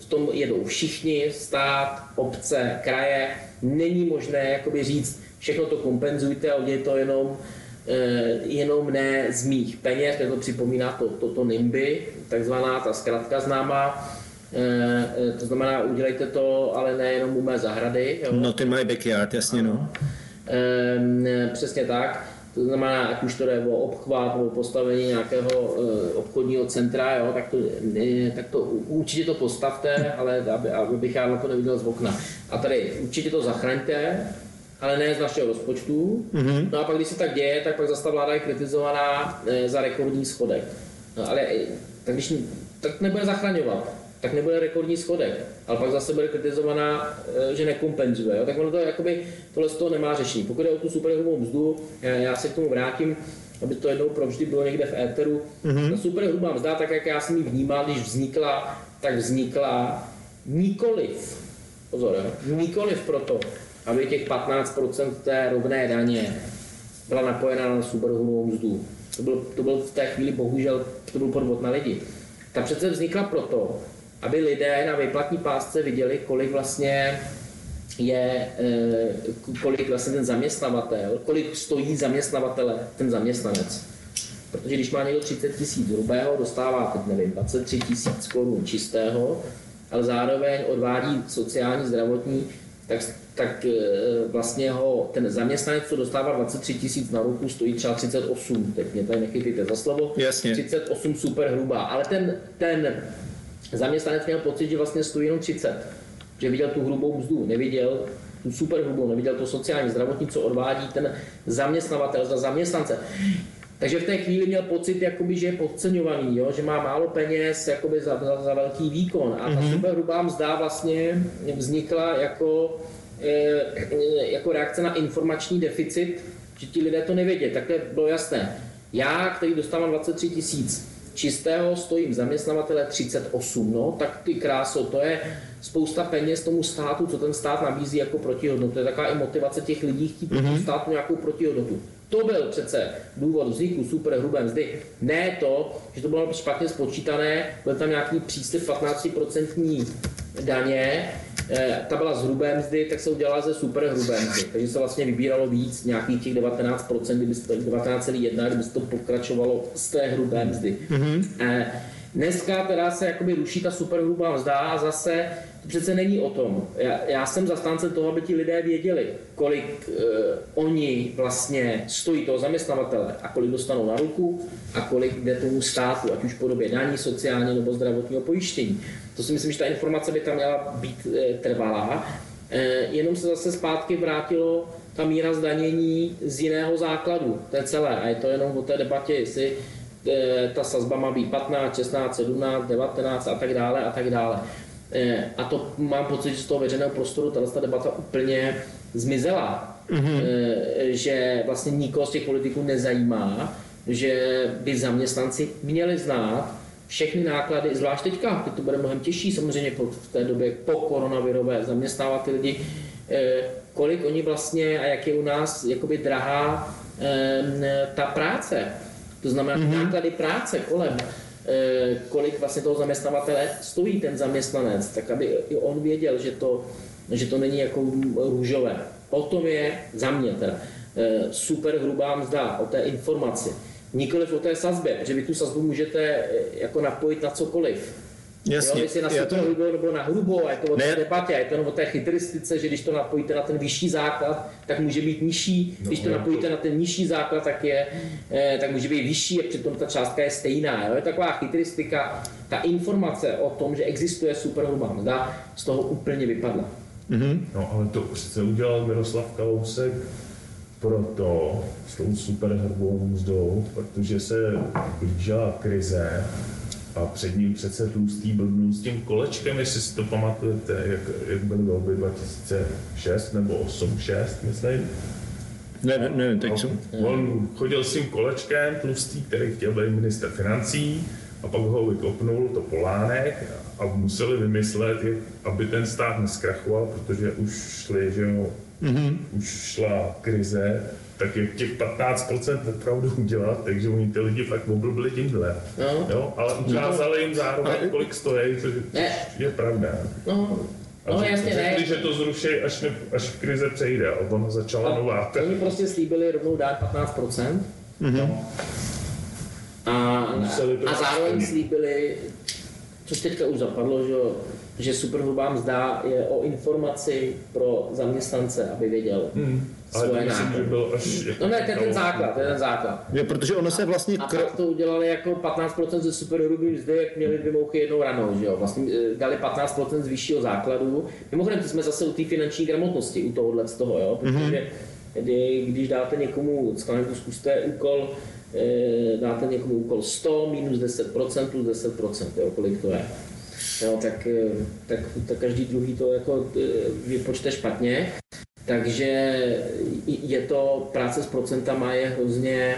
v tom jedou všichni, stát, obce, kraje. Není možné jakoby říct, všechno to kompenzujte a udělejte to jenom, eh, jenom ne z mých peněz, to připomíná to, to, to NIMBY, takzvaná ta zkratka známá. Eh, To znamená, udělejte to, ale nejenom u mé zahrady. Jo? Not in my backyard, jasně no. Ehm, Přesně tak. To znamená, ať už to jde o obchvat nebo postavení nějakého eh, obchodního centra, jo, tak, to, tak to určitě to postavte, ale aby, aby bych já na to neviděl z okna. A tady určitě to zachraňte, ale ne z našeho rozpočtu. Mm-hmm. No a pak, když se tak děje, tak pak zase ta vláda je kritizovaná eh, za rekordní schodek. No, ale eh, tak když tak nebude zachraňovat, tak nebude rekordní schodek, ale pak zase bude kritizovaná, eh, že nekompenzuje. Jo? Tak ono to jakoby, tohle z toho nemá řešení. Pokud je o tu superhrubou mzdu, já, já se k tomu vrátím, aby to jednou provždy bylo někde v éteru. Mm-hmm. Ta superhrubá mzda, tak jak já jsem ji vnímal, když vznikla, tak vznikla nikoliv, pozor, jo? nikoliv proto, aby těch 15% té rovné daně byla napojena na superhrubou mzdu. To byl, to byl v té chvíli bohužel to byl podvod na lidi. Ta přece vznikla proto, aby lidé na výplatní pásce viděli, kolik vlastně je, eh, kolik vlastně ten zaměstnavatel, kolik stojí zaměstnavatele ten zaměstnanec. Protože když má někdo 30 tisíc hrubého, dostává teď nevím, 23 tisíc korun čistého, ale zároveň odvádí sociální, zdravotní, tak, tak eh, vlastně ho ten zaměstnanec, co dostává 23 tisíc na ruku, stojí třeba 38, teď mě tady nechytíte za slovo, Jasně. 38 super hrubá, ale ten, ten zaměstnanec měl pocit, že vlastně stojí jenom 30, že viděl tu hrubou mzdu, neviděl tu super hrubou, neviděl to sociální, zdravotní, co odvádí ten zaměstnavatel za zaměstnance. Takže v té chvíli měl pocit, jakoby, že je podceňovaný, jo? že má málo peněz jakoby za, za, za velký výkon. A ta mm-hmm. superhrubá mzda vlastně vznikla jako, e, jako reakce na informační deficit, že ti lidé to nevědí. Takhle bylo jasné. Já, který dostávám 23 tisíc čistého, stojím zaměstnavatele 38, no tak ty kráso, to je spousta peněz tomu státu, co ten stát nabízí jako protihodnotu. To je taková i motivace těch lidí chtít mm-hmm. státu nějakou protihodnotu. To byl přece důvod vzniku superhrubé mzdy. Ne to, že to bylo špatně spočítané, byl tam nějaký příslip 15% daně, eh, ta byla z hrubé mzdy, tak se udělala ze superhrubé mzdy. Takže se vlastně vybíralo víc, nějakých těch 19%, kdyby to 19,1, kdyby se to pokračovalo z té hrubé mzdy. Mm-hmm. Dneska teda se jakoby ruší ta superhrubá mzda a zase to přece není o tom. Já, já jsem zastánce toho, aby ti lidé věděli, kolik uh, oni vlastně stojí toho zaměstnavatele a kolik dostanou na ruku a kolik jde tomu státu, ať už podobě daní, sociální nebo zdravotního pojištění. To si myslím, že ta informace by tam měla být uh, trvalá. Uh, jenom se zase zpátky vrátilo ta míra zdanění z jiného základu. To je celé. A je to jenom o té debatě, jestli ta sazba má být 15, 16, 17, 19 a tak dále a tak dále. Eh, a to mám pocit, že z toho veřejného prostoru ta debata úplně zmizela. Mm-hmm. Že vlastně nikoho z těch politiků nezajímá, že by zaměstnanci měli znát všechny náklady, zvlášť teďka, teď to bude mnohem těžší samozřejmě v té době po koronavirové, zaměstnávat ty lidi, eh, kolik oni vlastně a jak je u nás jakoby drahá ta práce. To znamená mm-hmm. náklady práce kolem. Eh, kolik vlastně toho zaměstnavatele stojí ten zaměstnanec, tak aby i on věděl, že to, že to není jako růžové. O tom je za mě teda eh, super hrubá mzda, o té informaci. Nikoliv o té sazbě, že vy tu sazbu můžete eh, jako napojit na cokoliv. Jasně. Jo, jestli na to... hrubou nebo na hrubou, a je to o té debatě, je to jenom o té chytristice, že když to napojíte na ten vyšší základ, tak může být nižší, no, když to napojíte to... na ten nižší základ, tak, je, eh, tak může být vyšší a přitom ta částka je stejná. Jo? Je taková chytristika, ta informace o tom, že existuje super hrubá mzda, z toho úplně vypadla. Mm-hmm. No ale to přece udělal Miroslav Kalousek proto s tou super hrubou mzdou, protože se blížila krize a před ním přece tlustý blbnul s tím kolečkem, jestli si to pamatujete, jak, jak byly volby 2006 nebo 8, 6, myslím. Ne, ne, ne, teď jsem. On chodil s tím kolečkem tlustý, který chtěl být minister financí a pak ho vykopnul to Polánek a museli vymyslet, aby ten stát neskrachoval, protože už šli, že jo, mm-hmm. už šla krize tak jak těch 15% opravdu udělat, takže oni ty lidi fakt oblbili tímhle. No. Jo? Ale ukázali jim zároveň, kolik stojí, což je, je pravda. No. A no, jasně, řekli, ne. že to zruší, až, ne, až v krize přejde, a ono začala nová. Oni prostě slíbili rovnou dát 15%. Mm-hmm. No. A, a zároveň slíbili, což teďka už zapadlo, že, že superhrubá mzda je o informaci pro zaměstnance, aby věděl. Hmm ale svoje myslím, že byl až jako No ne, ten, ten základ, ten základ. Je, protože ono se vlastně... A, a pak to udělali jako 15% ze superhrubý mzdy, jak měli dvě mouchy jednou ranou, že jo. Vlastně eh, dali 15% z vyššího základu. Mimochodem, jsme zase u té finanční gramotnosti, u tohohle z toho, jo. Protože mm-hmm. když dáte někomu, zkuste úkol, eh, dáte někomu úkol 100 minus 10% plus 10%, jo, kolik to je. Jo, tak, eh, tak, tak každý druhý to jako vypočte špatně. Takže je to práce s procentama je hrozně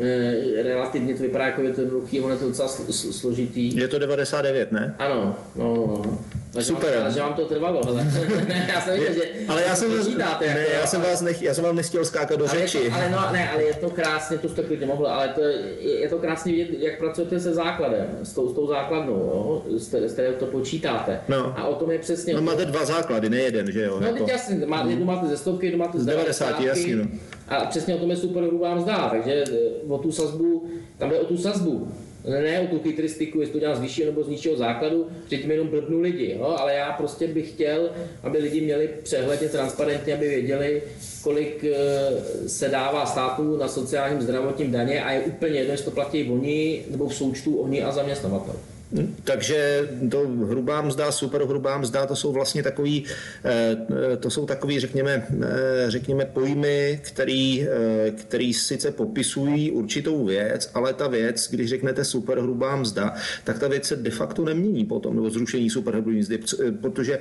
eh, relativně to vypadá jako je to jednoduchý, ono je to docela složitý. Je to 99, ne? Ano, no, no. No. Super. Ale že vám to trvalo, hele. já jsem viděl, že ale já jsem, počítáte, ne, jako, já, jsem vás nech, já jsem vám nechtěl skákat do ale řeči. Je to, ale, no, ne, ale je to krásně, to jste klidně mohl, ale to, je, je to krásně vidět, jak pracujete se základem, s tou, s tou základnou, jo? Z, z které to počítáte. No. A o tom je přesně... No máte dva základy, ne jeden, že jo? No, jako... teď jasně, má, jednu máte ze stovky, jednu máte z 90, jasně, no. A přesně o tom je super hrubá mzda, takže eh, o tu sazbu, tam jde o tu sazbu ne o tu chytristiku, jestli to dělám z vyššího nebo z nižšího základu, předtím jenom blbnu lidi, jo? ale já prostě bych chtěl, aby lidi měli přehledně, transparentně, aby věděli, kolik eh, se dává státu na sociálním zdravotním daně a je úplně jedno, jestli to platí oni nebo v součtu oni a zaměstnavatel. Takže to hrubá mzda, super hrubá mzda, to jsou vlastně takový, eh, to jsou takový, řekněme, eh, řekněme pojmy, který, eh, který sice popisují určitou věc, ale ta věc, když řeknete super hrubá mzda, tak ta věc se de facto nemění potom, nebo zrušení super hrubé mzdy, protože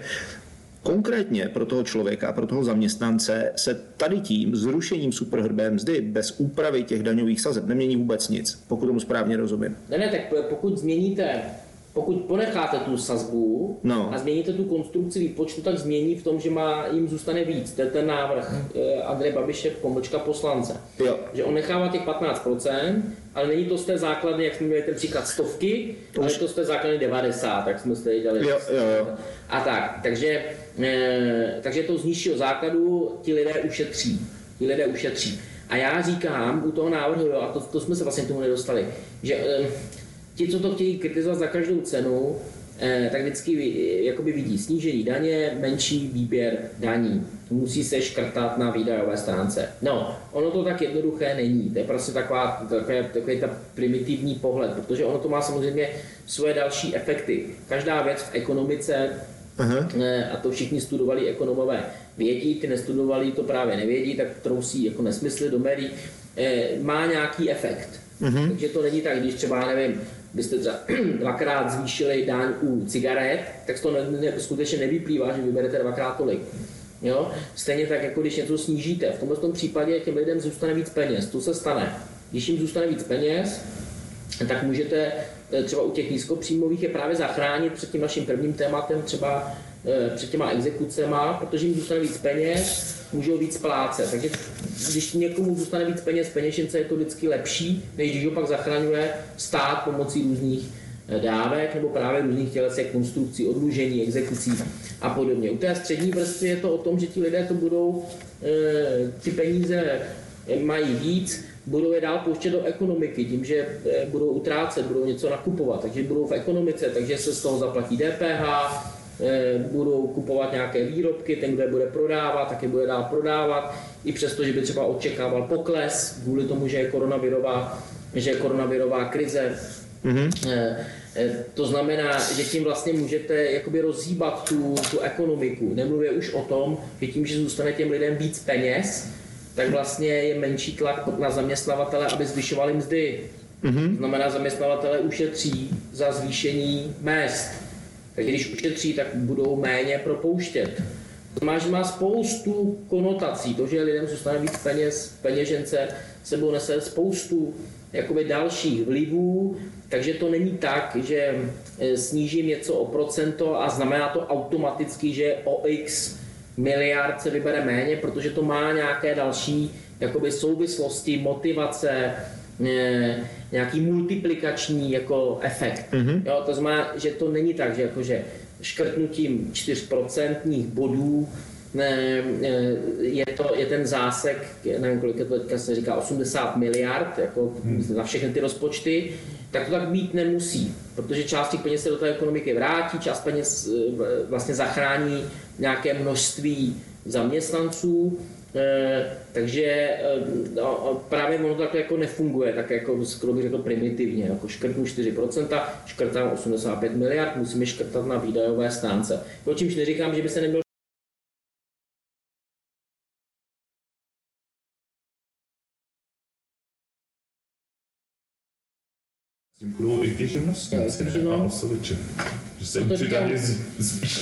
Konkrétně pro toho člověka, pro toho zaměstnance se tady tím zrušením superhrbé mzdy bez úpravy těch daňových sazeb nemění vůbec nic, pokud tomu správně rozumím. Ne, ne, tak pokud změníte pokud ponecháte tu sazbu No. a změníte tu konstrukci výpočtu, tak změní v tom, že má, jim zůstane víc. To je ten návrh eh, Andreje Babiše, pomlčka poslance. Jo. Že on nechává těch 15%, ale není to z té základny, jak jsme měli ten příklad stovky, To ale už- je to z té základny 90, tak jsme si dělali. Jo, jo, jo. A tak, takže, eh, takže to z nižšího základu ti lidé ušetří. Ti lidé ušetří. A já říkám u toho návrhu, jo, a to, to jsme se vlastně k tomu nedostali, že eh, ti, co to chtějí kritizovat za každou cenu, eh, tak vždycky vi- jakoby vidí snížení daně, menší výběr daní. Musí se škrtat na výdajové stránce. No, ono to tak jednoduché není. To je prostě taková, takové, takový ta primitivní pohled, protože ono to má samozřejmě svoje další efekty. Každá věc v ekonomice Aha. Eh, a to všichni studovali ekonomové vědí, ty nestudovali to právě nevědí, tak trousí jako nesmysly do médií, eh, má nějaký efekt. Mm-hmm. Takže to není tak, když třeba, nevím, byste třeba dvakrát zvýšili daň u cigaret, tak toho ne, ne, skutečně nevyplývá, že vyberete dvakrát tolik. Jo? Stejně tak, jako když něco snížíte. V tomhle tom případě těm lidem zůstane víc peněz. To se stane. Když jim zůstane víc peněz, tak můžete eh, třeba u těch nízkopříjmových je právě zachránit před tím naším prvním tématem, třeba před těma exekucema, protože jim zůstane víc peněz, můžou víc plácet. Takže když někomu zůstane víc peněz peněžence, je to vždycky lepší, než když ho pak zachraňuje stát pomocí různých eh, dávek nebo právě různých tělesek, konstrukcí, odlužení, exekucí a podobně. U té střední vrstvy je to o tom, že ti lidé to budou, eh, ty peníze mají víc, budou je dál pouštět do ekonomiky tím, že eh, budou utrácet, budou něco nakupovat, takže budou v ekonomice, takže se z toho zaplatí DPH, eh, budou kupovat nějaké výrobky, ten, kdo je bude prodávat, tak je bude dál prodávat, i přesto, že by třeba očekával pokles kvůli tomu, že je koronavirová, že je koronavirová krize. Mm-hmm. To znamená, že tím vlastně můžete jakoby rozhýbat tu, tu ekonomiku. Nemluvě už o tom, že tím, že zůstane těm lidem víc peněz, tak vlastně je menší tlak na zaměstnavatele, aby zvyšovali mzdy. Mm-hmm. Znamená, zaměstnavatele ušetří za zvýšení mest. Tak když ušetří, tak budou méně propouštět. To znamená, že má spoustu konotací. To, že lidem zůstane víc peněz peněžence, sebou nese spoustu jakoby dalších vlivů, takže to není tak, že eh, snížím něco o procento a znamená to automaticky, že o x miliard se vybere méně, protože to má nějaké další jakoby souvislosti, motivace, nějaký multiplikační jako efekt. Mm-hmm. Jo, to znamená, že to není tak, že jakože škrtnutím 4% bodů ne, eh, je, to, je ten zásek, nevím, kolik je to teďka se říká, 80 miliard jako na všechny ty rozpočty, tak to tak být nemusí, protože část těch peněz se do té ekonomiky vrátí, část peněz eh, vlastně zachrání nějaké množství zaměstnanců, takže eh, no, právě ono tak jako nefunguje, tak jako skoro bych řekl primitivně, jako škrtnu 4%, škrtám 85 miliard, musíme škrtat na výdajové stránce. O čímž neříkám, že by se neměl S tím budou i ti živnostníci, ne? No. A. Že se jim to přidaně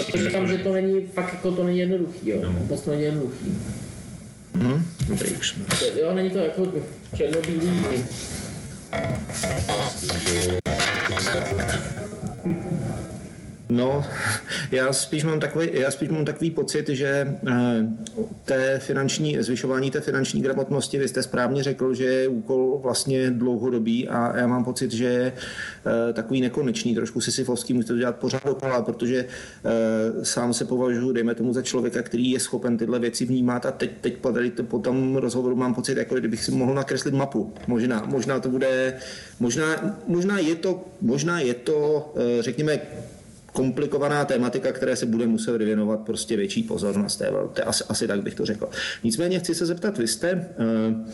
říkám. že to není, fakt jako to není jednoduchý, jo. Vůbec to není jednoduchý. Dobrý, už Jo, není to jako černobílý. No, já spíš mám takový, já spíš mám takový pocit, že eh, té finanční, zvyšování té finanční gramotnosti, vy jste správně řekl, že je úkol vlastně dlouhodobý a já mám pocit, že je eh, takový nekonečný, trošku sisyfovský, musíte to dělat pořád dokola, protože eh, sám se považuji, dejme tomu, za člověka, který je schopen tyhle věci vnímat a teď, teď po, tady, po tom rozhovoru mám pocit, jako kdybych si mohl nakreslit mapu. Možná, možná to bude, možná, možná je to, možná je to, řekněme, komplikovaná tématika, které se bude muset věnovat prostě větší pozornost. To je, to je asi, asi tak bych to řekl. Nicméně chci se zeptat, vy jste uh,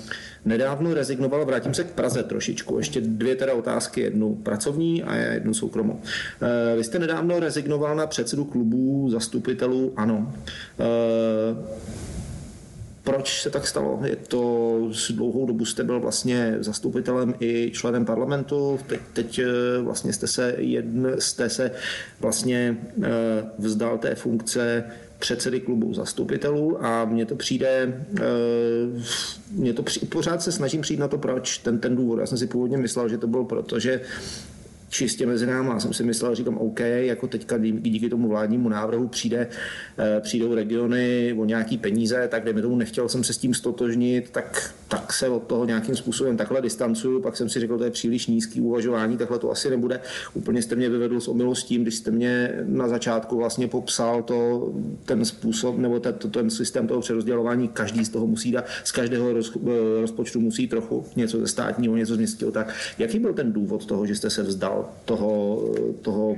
nedávno rezignoval, vrátím se k Praze trošičku, ještě dvě teda otázky, jednu pracovní a jednu soukromou. Uh, vy jste nedávno rezignoval na předsedu klubů zastupitelů ANO. Uh, proč se tak stalo? Je to s dlouhou dobu jste byl vlastně zastupitelem i členem parlamentu, teď, teď eh, vlastně jste se, jedn, jste se vlastně eh, vzdal té funkce předsedy klubu zastupitelů a mně to přijde, eh, mně to přijde, pořád se snažím přijít na to, proč ten, ten důvod. Já jsem si původně myslel, že to bylo proto, že čistě mezi námi. Já jsem si myslel, říkám, OK, jako teďka díky tomu vládnímu návrhu přijde, eh, přijdou regiony o nějaký peníze, tak kdyby tomu nechtěl jsem se s tím stotožnit, tak, tak se od toho nějakým způsobem takhle distancuju. Pak jsem si řekl, to je příliš nízký uvažování, takhle to asi nebude. Úplně jste mě vyvedl s omylou s tím, když jste mě na začátku vlastně popsal to, ten způsob nebo ten, ten systém toho přerozdělování, každý z toho musí dát, z každého roz, eh, rozpočtu musí trochu něco ze státního, něco z městského. Tak jaký byl ten důvod toho, že jste se vzdal toho, toho,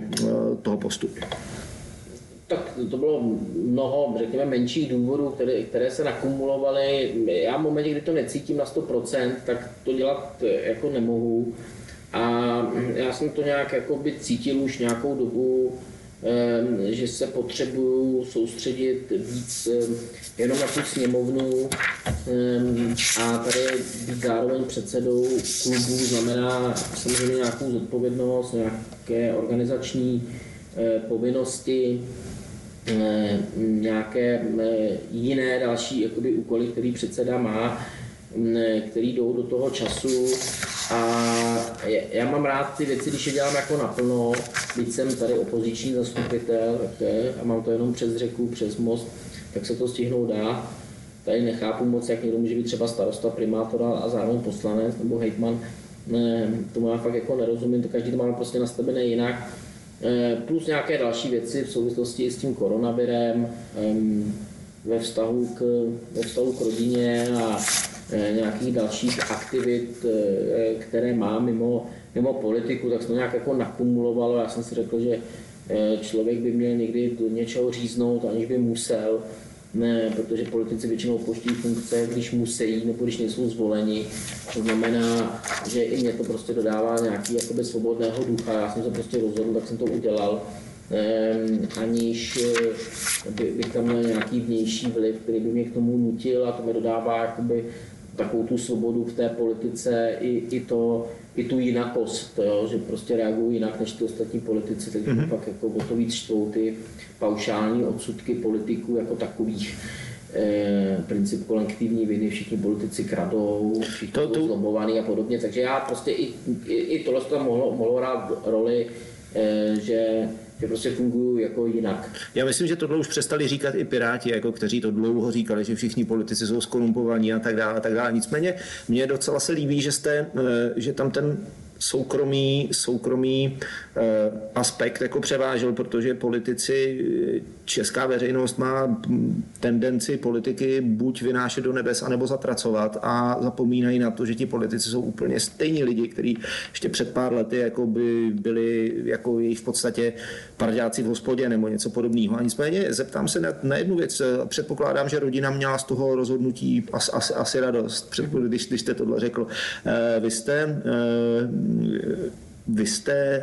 toho postupu? Tak to bylo mnoho, řekněme, menších důvodů, které, které se nakumulovaly. Já v momentě, kdy to necítím na 100%, tak to dělat jako nemohu. A já jsem to nějak jako by cítil už nějakou dobu, že se potřebuju soustředit víc jenom na tu sněmovnu a tady být zároveň předsedou klubu znamená samozřejmě nějakou zodpovědnost, nějaké organizační eh, povinnosti, eh, nějaké eh, jiné další jakoby, úkoly, který předseda má, který jdou do toho času a já mám rád ty věci, když je dělám jako naplno, byť jsem tady opoziční zastupitel a mám to jenom přes řeku, přes most, tak se to stihnout dá. Tady nechápu moc, jak někdo může být třeba starosta, primátora a zároveň poslanec nebo hejtman. Ne, tomu já fakt jako nerozumím, to každý to máme prostě nastavené jinak. E, plus nějaké další věci v souvislosti s tím koronavirem, ve vztahu k, ve vztahu k rodině a e, nějakých dalších aktivit, e, které má mimo, mimo politiku, tak se to nějak jako nakumulovalo. Já jsem si řekl, že člověk by měl někdy do něčeho říznout, aniž by musel ne, protože politici většinou opouští funkce, když musí nebo když nejsou zvoleni. To znamená, že i mě to prostě dodává nějaký jakoby svobodného ducha. Já jsem se prostě rozhodl, tak jsem to udělal. Um, aniž eh, by, bych tam měl nějaký vnější vliv, který by mě k tomu nutil a to mi dodává jakoby takovou tu svobodu v té politice i, i to, i tu jinakost, jo, že prostě reagují jinak než ty ostatní politici, takže mm-hmm. pak jako o to víc čtvou ty paušální odsudky politiků jako takových. E, princip kolektivní viny, všichni politici kradou, všichni to, to... zlobovaný a podobně, takže já prostě i, i, i tohle tam mohlo, mohlo hrát roli, e, že že prostě fungují jako jinak. Já myslím, že tohle už přestali říkat i Piráti, jako kteří to dlouho říkali, že všichni politici jsou skorumpovaní a tak dále. A tak dále. Nicméně mně docela se líbí, že, jste, eh, že tam ten soukromý, soukromý eh, aspekt jako převážel, protože politici, česká veřejnost má tendenci politiky buď vynášet do nebes, anebo zatracovat a zapomínají na to, že ti politici jsou úplně stejní lidi, kteří ještě před pár lety jako by byli jako jejich v podstatě parďáci v hospodě nebo něco podobného. A nicméně zeptám se na, na jednu věc. Předpokládám, že rodina měla z toho rozhodnutí asi, asi, asi radost, když, když jste tohle řekl. Eh, vy jste uh, vy jste eh,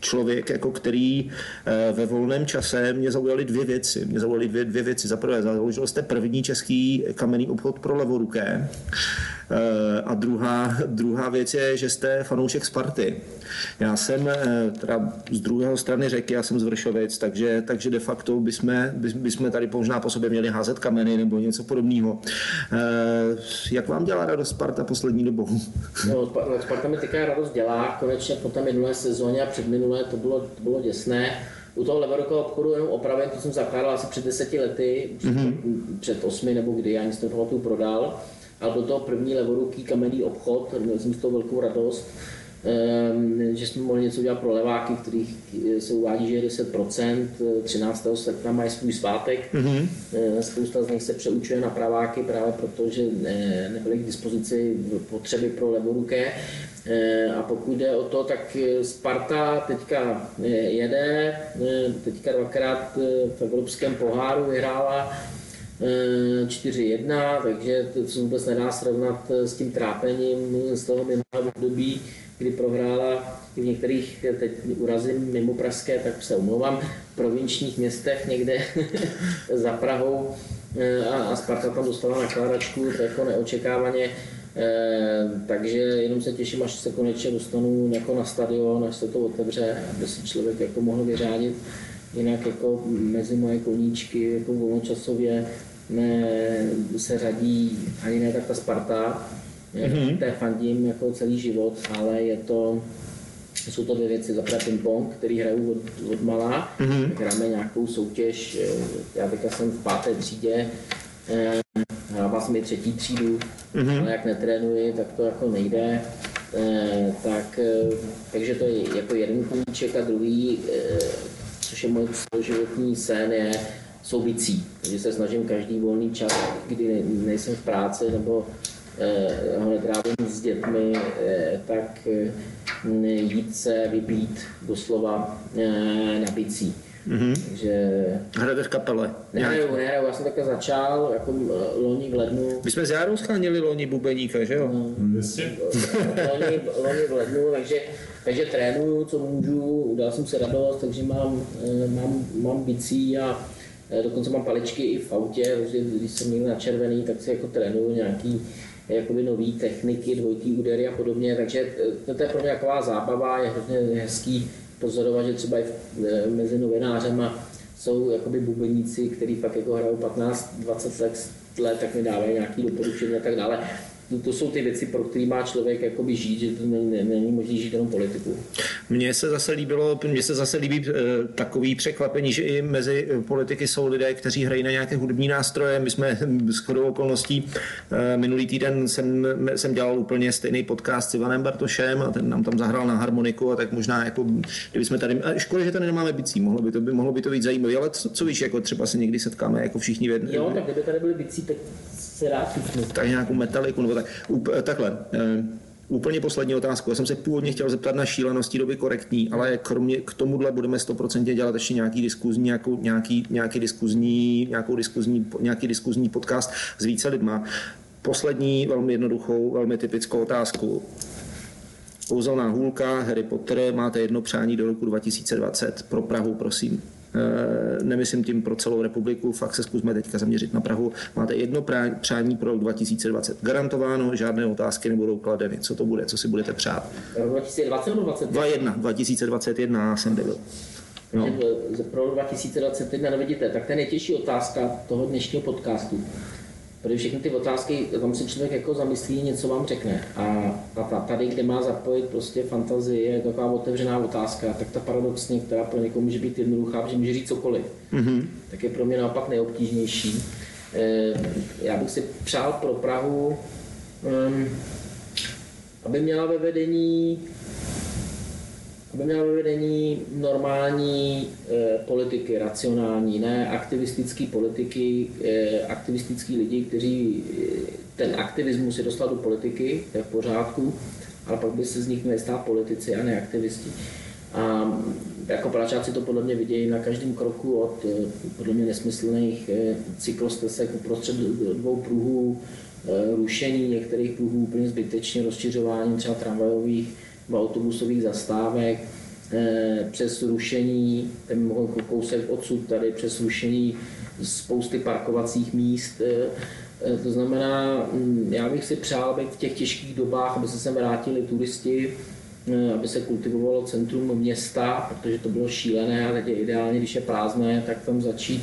člověk, jako který eh, ve volném čase mě zaujaly dvě věci. Mě zaujaly dvě, dvě věci. Za prvé, založil jste první český kamenný obchod pro levoruké. Eh, a druhá, druhá věc je, že jste fanoušek Sparty. Já jsem teda z druhé strany řeky, já jsem z Vršovic, takže, takže de facto bychom, bychom tady možná po sobě měli házet kameny nebo něco podobného. Jak vám dělá radost Sparta poslední dobou? No, Sparta mi teďka radost dělá, konečně po té minulé sezóně a před minulé to bylo, to bylo děsné. U toho levorukového obchodu jenom opravím, to jsem zakládal asi před deseti lety, mm-hmm. před osmi nebo kdy, já nic tu prodal. Ale byl to první levoruký kamenný obchod, měl jsem z toho velkou radost. ehm, že jsme mohli něco udělat pro leváky, kterých se uvádí, že je 10%, 13. srpna mají svůj svátek. Mm-hmm. Spousta z nich se přeučuje na praváky právě proto, že nebyly k dispozici potřeby pro levoruké. A pokud jde o to, tak Sparta teďka jede, teďka dvakrát v Evropském poháru vyhrála 4-1, takže to se vůbec nedá srovnat s tím trápením z toho minulého období, kdy prohrála v některých, teď urazím mimo Pražské, tak se omlouvám, provinčních městech někde za Prahou a, a Sparta tam dostala nakladačku, to jako neočekávaně. Eh, takže jenom se těším, až se konečně dostanu jako na stadion, až se to otevře, aby si člověk jako mohl vyřádit. Jinak jako mezi moje koníčky jako volnočasově ne, se řadí ani ne tak ta Sparta, mm-hmm. té fandím jako celý život, ale je to, jsou to dvě věci. Za prvé ping-pong, který hraju od, od malá, mm-hmm. hrajeme nějakou soutěž, eh, já teďka jsem v páté třídě, eh, hrával jsem i třetí třídu, mm-hmm. ale jak netrénuji, tak to jako nejde. Eh, tak, takže to je jako jeden koníček a druhý, což je můj životní sen, je jsou bicí. Takže se snažím každý volný čas, kdy nejsem v práci nebo eh, ho netrávím s dětmi, eh, tak eh, jít se vypít doslova na bicí. Mm-hmm. Takže... Hrajete v kapele? Nehraju, nehraju, já jsem takhle začal, jako loni v lednu. My jsme s Járou scháněli loni bubeníka, že jo? No, loni, loni v lednu, takže, takže trénuju, co můžu, udal jsem se radost, takže mám, mám, mám bicí a Eh, dokonce mám paličky i v autě, protože když jsem někde na červený, tak si jako trénuju nějaký jakoby nový techniky, dvojitý údery a podobně, takže eh, to je pro mě taková zábava, je hrozně hezký pozorovat, že třeba i eh, mezi novinářema jsou jakoby bubeníci, kteří fakt jako hrajou 15-20 let, let, tak mi dávají nějaké doporučení a tak dále to, to jsou ty věci, pro které má člověk jakoby žít, že to není, není možné žít jenom politiku. Mně se zase líbilo, mně se zase líbí e, takový překvapení, že i mezi politiky jsou lidé, kteří hrají na nějaké hudební nástroje. My jsme s chodou okolností e, minulý týden jsem, jsem dělal úplně stejný podcast s Ivanem Bartošem a ten nám tam zahrál na harmoniku a tak možná jako, kdyby jsme tady, a škoda, že tady nemáme bicí, mohlo by to, by, mohlo by to být zajímavé, ale co, co víš, jako třeba se někdy setkáme jako všichni v jedné. Jo, tak kdyby tady byly bicí, tak se rád Tak nějakou metaliku, nebo tak. Eh, takhle, eh, Úplně poslední otázku. Já jsem se původně chtěl zeptat na šílenosti doby korektní, ale kromě k tomuhle budeme 100% dělat ještě nějaký diskuzní, nějakou, nějaký, nějaký diskuzní, nějakou diskuzní, nějaký diskuzní podcast s více lidma. Poslední, velmi jednoduchou, velmi typickou otázku. Kouzelná hůlka, Harry Potter, máte jedno přání do roku 2020 pro Prahu, prosím. Eh, nemyslím tím pro celou republiku, fakt se zkusme teďka zaměřit na Prahu. Máte jedno přání pro rok 2020. Garantováno, žádné otázky nebudou kladeny. Co to bude, co si budete přát? 2020 nebo 2021? 2021 jsem byl. No. Pro 2021 nevidíte, tak to je nejtěžší otázka toho dnešního podcastu. Protože všechny ty otázky, tam se člověk jako zamyslí, něco vám řekne. A, a tady, kde má zapojit prostě fantazii, je taková otevřená otázka, tak ta paradoxně, která pro někoho může být jednoduchá, že může říct cokoliv, mm-hmm. tak je pro mě naopak nejobtížnější. E, já bych si přál pro Prahu, um, aby měla ve vedení aby měla ve vedení normální e, politiky, racionální, ne aktivistické politiky, e, aktivistický lidi, kteří e, ten aktivismus je dostal do politiky, to je v pořádku, ale pak by se z nich měli stát politici a ne aktivisti. A jako Pražáci to podle mě vidějí na každém kroku od podle mě nesmyslných cyklostesek uprostřed dvou pruhů, rušení některých pruhů úplně zbytečně, rozšiřování třeba tramvajových autobusových zastávek, eh, přes rušení, kousek odsud tady, přes rušení spousty parkovacích míst. Eh, eh, to znamená, mm, já bych si přál, aby v těch těžkých dobách, aby se sem vrátili turisti, aby se kultivovalo centrum města, protože to bylo šílené a teď je ideálně, když je prázdné, tak tam začít,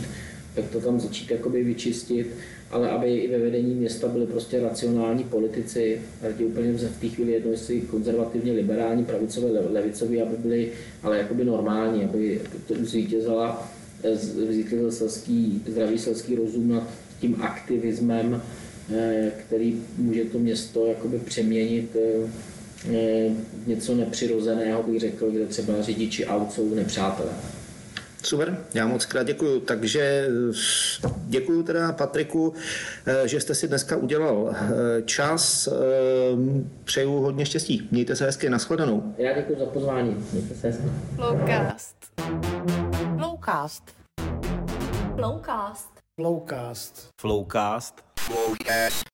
tak to tam začít jakoby vyčistit ale aby i ve vedení města byli prostě racionální politici, a úplně v té chvíli jedno, jestli konzervativně liberální, pravicové, levicoví, aby byli ale jakoby normální, aby to zvítězila, zvítězil selský, zdravý selský rozum nad tím aktivismem, eh, který může to město jakoby přeměnit eh, eh, něco nepřirozeného, bych řekl, kde třeba řidiči aut jsou nepřátelé. Super, já moc krát děkuju. Takže eh, děkuju teda Patriku, eh, že jste si dneska udělal eh, čas. Přeju hodně štěstí. Mějte se hezky, nashledanou. Já děkuji za pozvání. Mějte se hezky. Flowcast. Flowcast. Flowcast. Flowcast. Flowcast. Flowcast.